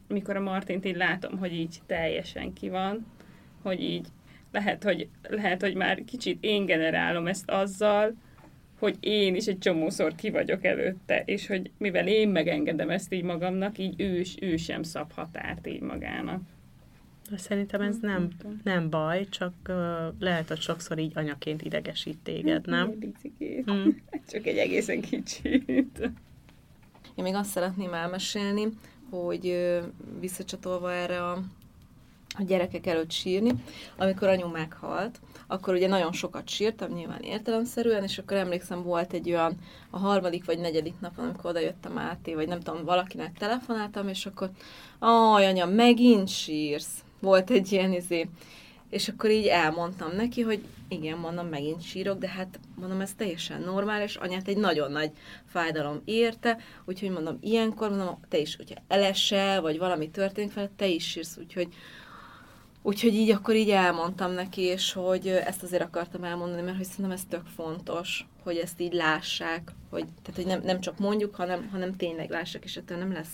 mikor a Martint így látom, hogy így teljesen ki van, hogy így lehet, hogy, lehet, hogy már kicsit én generálom ezt azzal, hogy én is egy csomószor ki vagyok előtte, és hogy mivel én megengedem ezt így magamnak, így ő, ő sem szab határt így magának. Szerintem ez nem, nem baj, csak uh, lehet, hogy sokszor így anyaként idegesít téged, nem? Mm. Csak egy egészen kicsit. Én még azt szeretném elmesélni, hogy visszacsatolva erre a a gyerekek előtt sírni. Amikor anyu meghalt, akkor ugye nagyon sokat sírtam, nyilván értelemszerűen, és akkor emlékszem, volt egy olyan a harmadik vagy negyedik napon, amikor oda jöttem át, vagy nem tudom, valakinek telefonáltam, és akkor, aj, anya, megint sírsz. Volt egy ilyen izé. És akkor így elmondtam neki, hogy igen, mondom, megint sírok, de hát mondom, ez teljesen normális, anyát egy nagyon nagy fájdalom érte, úgyhogy mondom, ilyenkor mondom, te is, hogyha elesel, vagy valami történik fel, te is sírsz, úgyhogy Úgyhogy így akkor így elmondtam neki, és hogy ezt azért akartam elmondani, mert hogy szerintem ez tök fontos, hogy ezt így lássák, hogy, tehát, hogy nem, nem csak mondjuk, hanem, hanem tényleg lássák, és ettől nem lesz,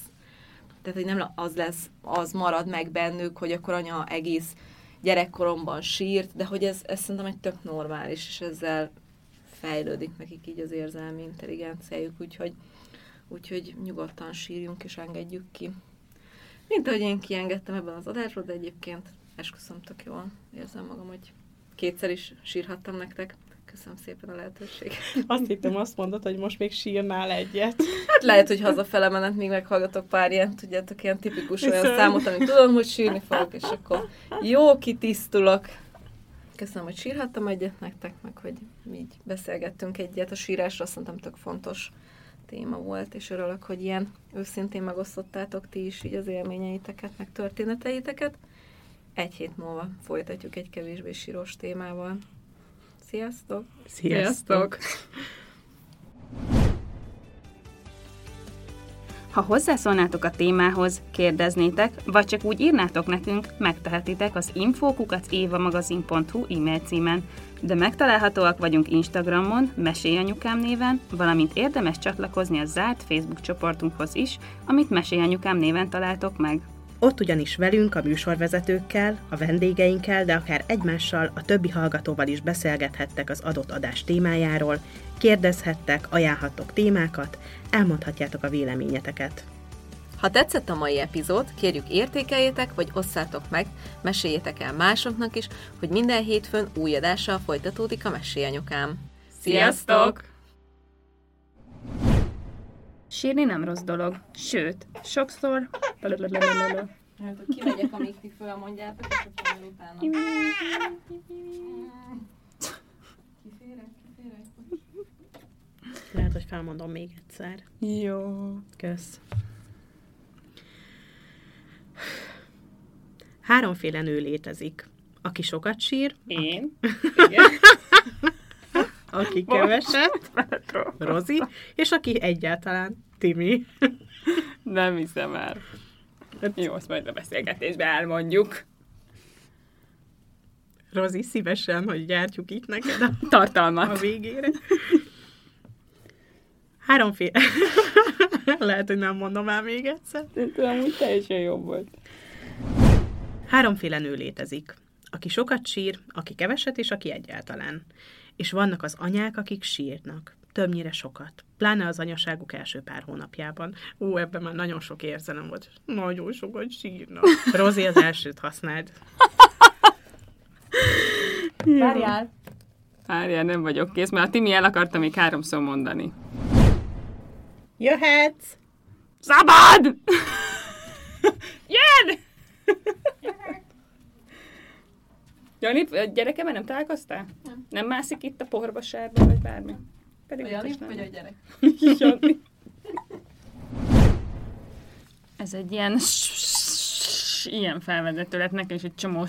tehát hogy nem az lesz, az marad meg bennük, hogy akkor anya egész gyerekkoromban sírt, de hogy ez, ez szerintem egy tök normális, és ezzel fejlődik nekik így az érzelmi intelligenciájuk, úgyhogy, úgyhogy nyugodtan sírjunk és engedjük ki. Mint ahogy én kiengedtem ebben az adásban, de egyébként esküszöm, tök jól érzem magam, hogy kétszer is sírhattam nektek. Köszönöm szépen a lehetőséget. Azt hittem, azt mondod, hogy most még sírnál egyet. Hát lehet, hogy hazafele menet még meghallgatok pár ilyen, tudjátok, ilyen tipikus olyan Viszont. számot, amit tudom, hogy sírni fogok, és akkor jó kitisztulok. Köszönöm, hogy sírhattam egyet nektek, meg hogy így beszélgettünk egyet. A sírásra azt mondtam, tök fontos téma volt, és örülök, hogy ilyen őszintén megosztottátok ti is így az élményeiteket, meg történeteiteket egy hét múlva folytatjuk egy kevésbé síros témával. Sziasztok! Sziasztok! Ha hozzászólnátok a témához, kérdeznétek, vagy csak úgy írnátok nekünk, megtehetitek az infókukacévamagazin.hu e-mail címen, de megtalálhatóak vagyunk Instagramon, Mesélyanyukám néven, valamint érdemes csatlakozni a zárt Facebook csoportunkhoz is, amit Mesélyanyukám néven találtok meg. Ott ugyanis velünk, a műsorvezetőkkel, a vendégeinkkel, de akár egymással, a többi hallgatóval is beszélgethettek az adott adás témájáról, kérdezhettek, ajánlhattok témákat, elmondhatjátok a véleményeteket. Ha tetszett a mai epizód, kérjük értékeljétek, vagy osszátok meg, meséljétek el másoknak is, hogy minden hétfőn új adással folytatódik a Mesélyanyukám. Sziasztok! Sírni nem rossz dolog, sőt, sokszor kimegyek, amíg ti fölmondjátok, és akkor utána. Kiférek, kiférek. Lehet, hogy felmondom még egyszer. Jó. Kösz. Háromféle nő létezik. Aki sokat sír, Én? Igen. aki keveset, Rozi, és aki egyáltalán Timi. Nem hiszem el. Jó, azt majd a beszélgetésben elmondjuk. Rozi, szívesen, hogy gyártjuk itt neked a, a Tartalmat. végére. Háromféle... Lehet, hogy nem mondom el még egyszer. Tudom, úgy teljesen jobb volt. Háromféle nő létezik. Aki sokat sír, aki keveset, és aki egyáltalán. És vannak az anyák, akik sírnak. Többnyire sokat. Pláne az anyaságuk első pár hónapjában. Ú, ebben már nagyon sok érzelem volt. Nagyon sokat sírnak. Rozi az elsőt használd. Várjál! Várjál, nem vagyok kész, mert a Timi el akarta még háromszor mondani. Jöhetsz! Szabad! Jön! Jani, gyerekemmel nem találkoztál? Nem. Nem mászik itt a poharba sárba, vagy bármi? Pedig A Jani, vagy a gyerek? Jani. Ez egy ilyen ilyen felvezető lett nekem, és egy csomó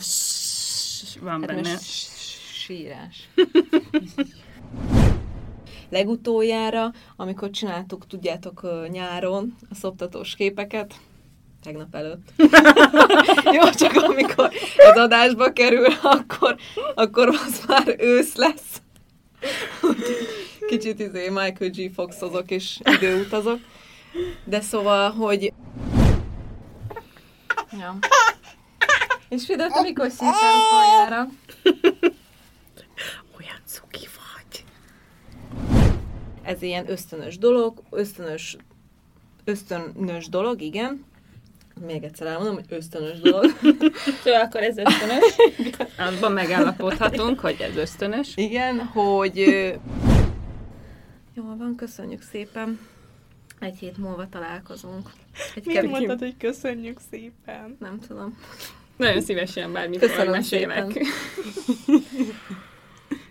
van Hát benne. sírás. Legutoljára, amikor csináltuk, tudjátok, nyáron a szoptatós képeket, tegnap előtt. Jó, csak amikor az adásba kerül, akkor, akkor az már ősz lesz. Kicsit izé Michael G. Foxozok és időutazok. De szóval, hogy... Ja. És Fidel, te mikor szívtál utoljára? Olyan cuki vagy. Ez ilyen ösztönös dolog, ösztönös, ösztönös dolog, igen. Még egyszer elmondom, hogy ösztönös dolog. Szóval akkor ez ösztönös. Abban megállapodhatunk, hogy ez ösztönös. Igen, hogy... Jól van, köszönjük szépen. Egy hét múlva találkozunk. Egy Miért kevés... mondtad, hogy köszönjük szépen? Nem tudom. Nagyon szívesen bármit Köszönöm mesélek. szépen.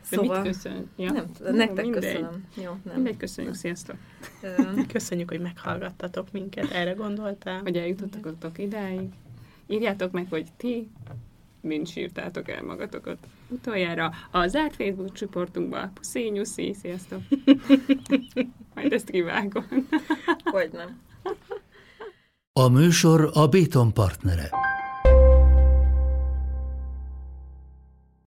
De Szóval- mit köszön? Ja. Nem nektek mindegy. köszönöm. Jó, nem. Mindegy, köszönjük, sziasztok. Köszönjük, hogy meghallgattatok minket, erre gondoltál. Hogy eljutottatok idáig. Írjátok meg, hogy ti mind sírtátok el magatokat utoljára a zárt Facebook csoportunkba. Puszi, nyuszi, sziasztok! Majd ezt kivágom. Hogy nem. A műsor a Béton partnere.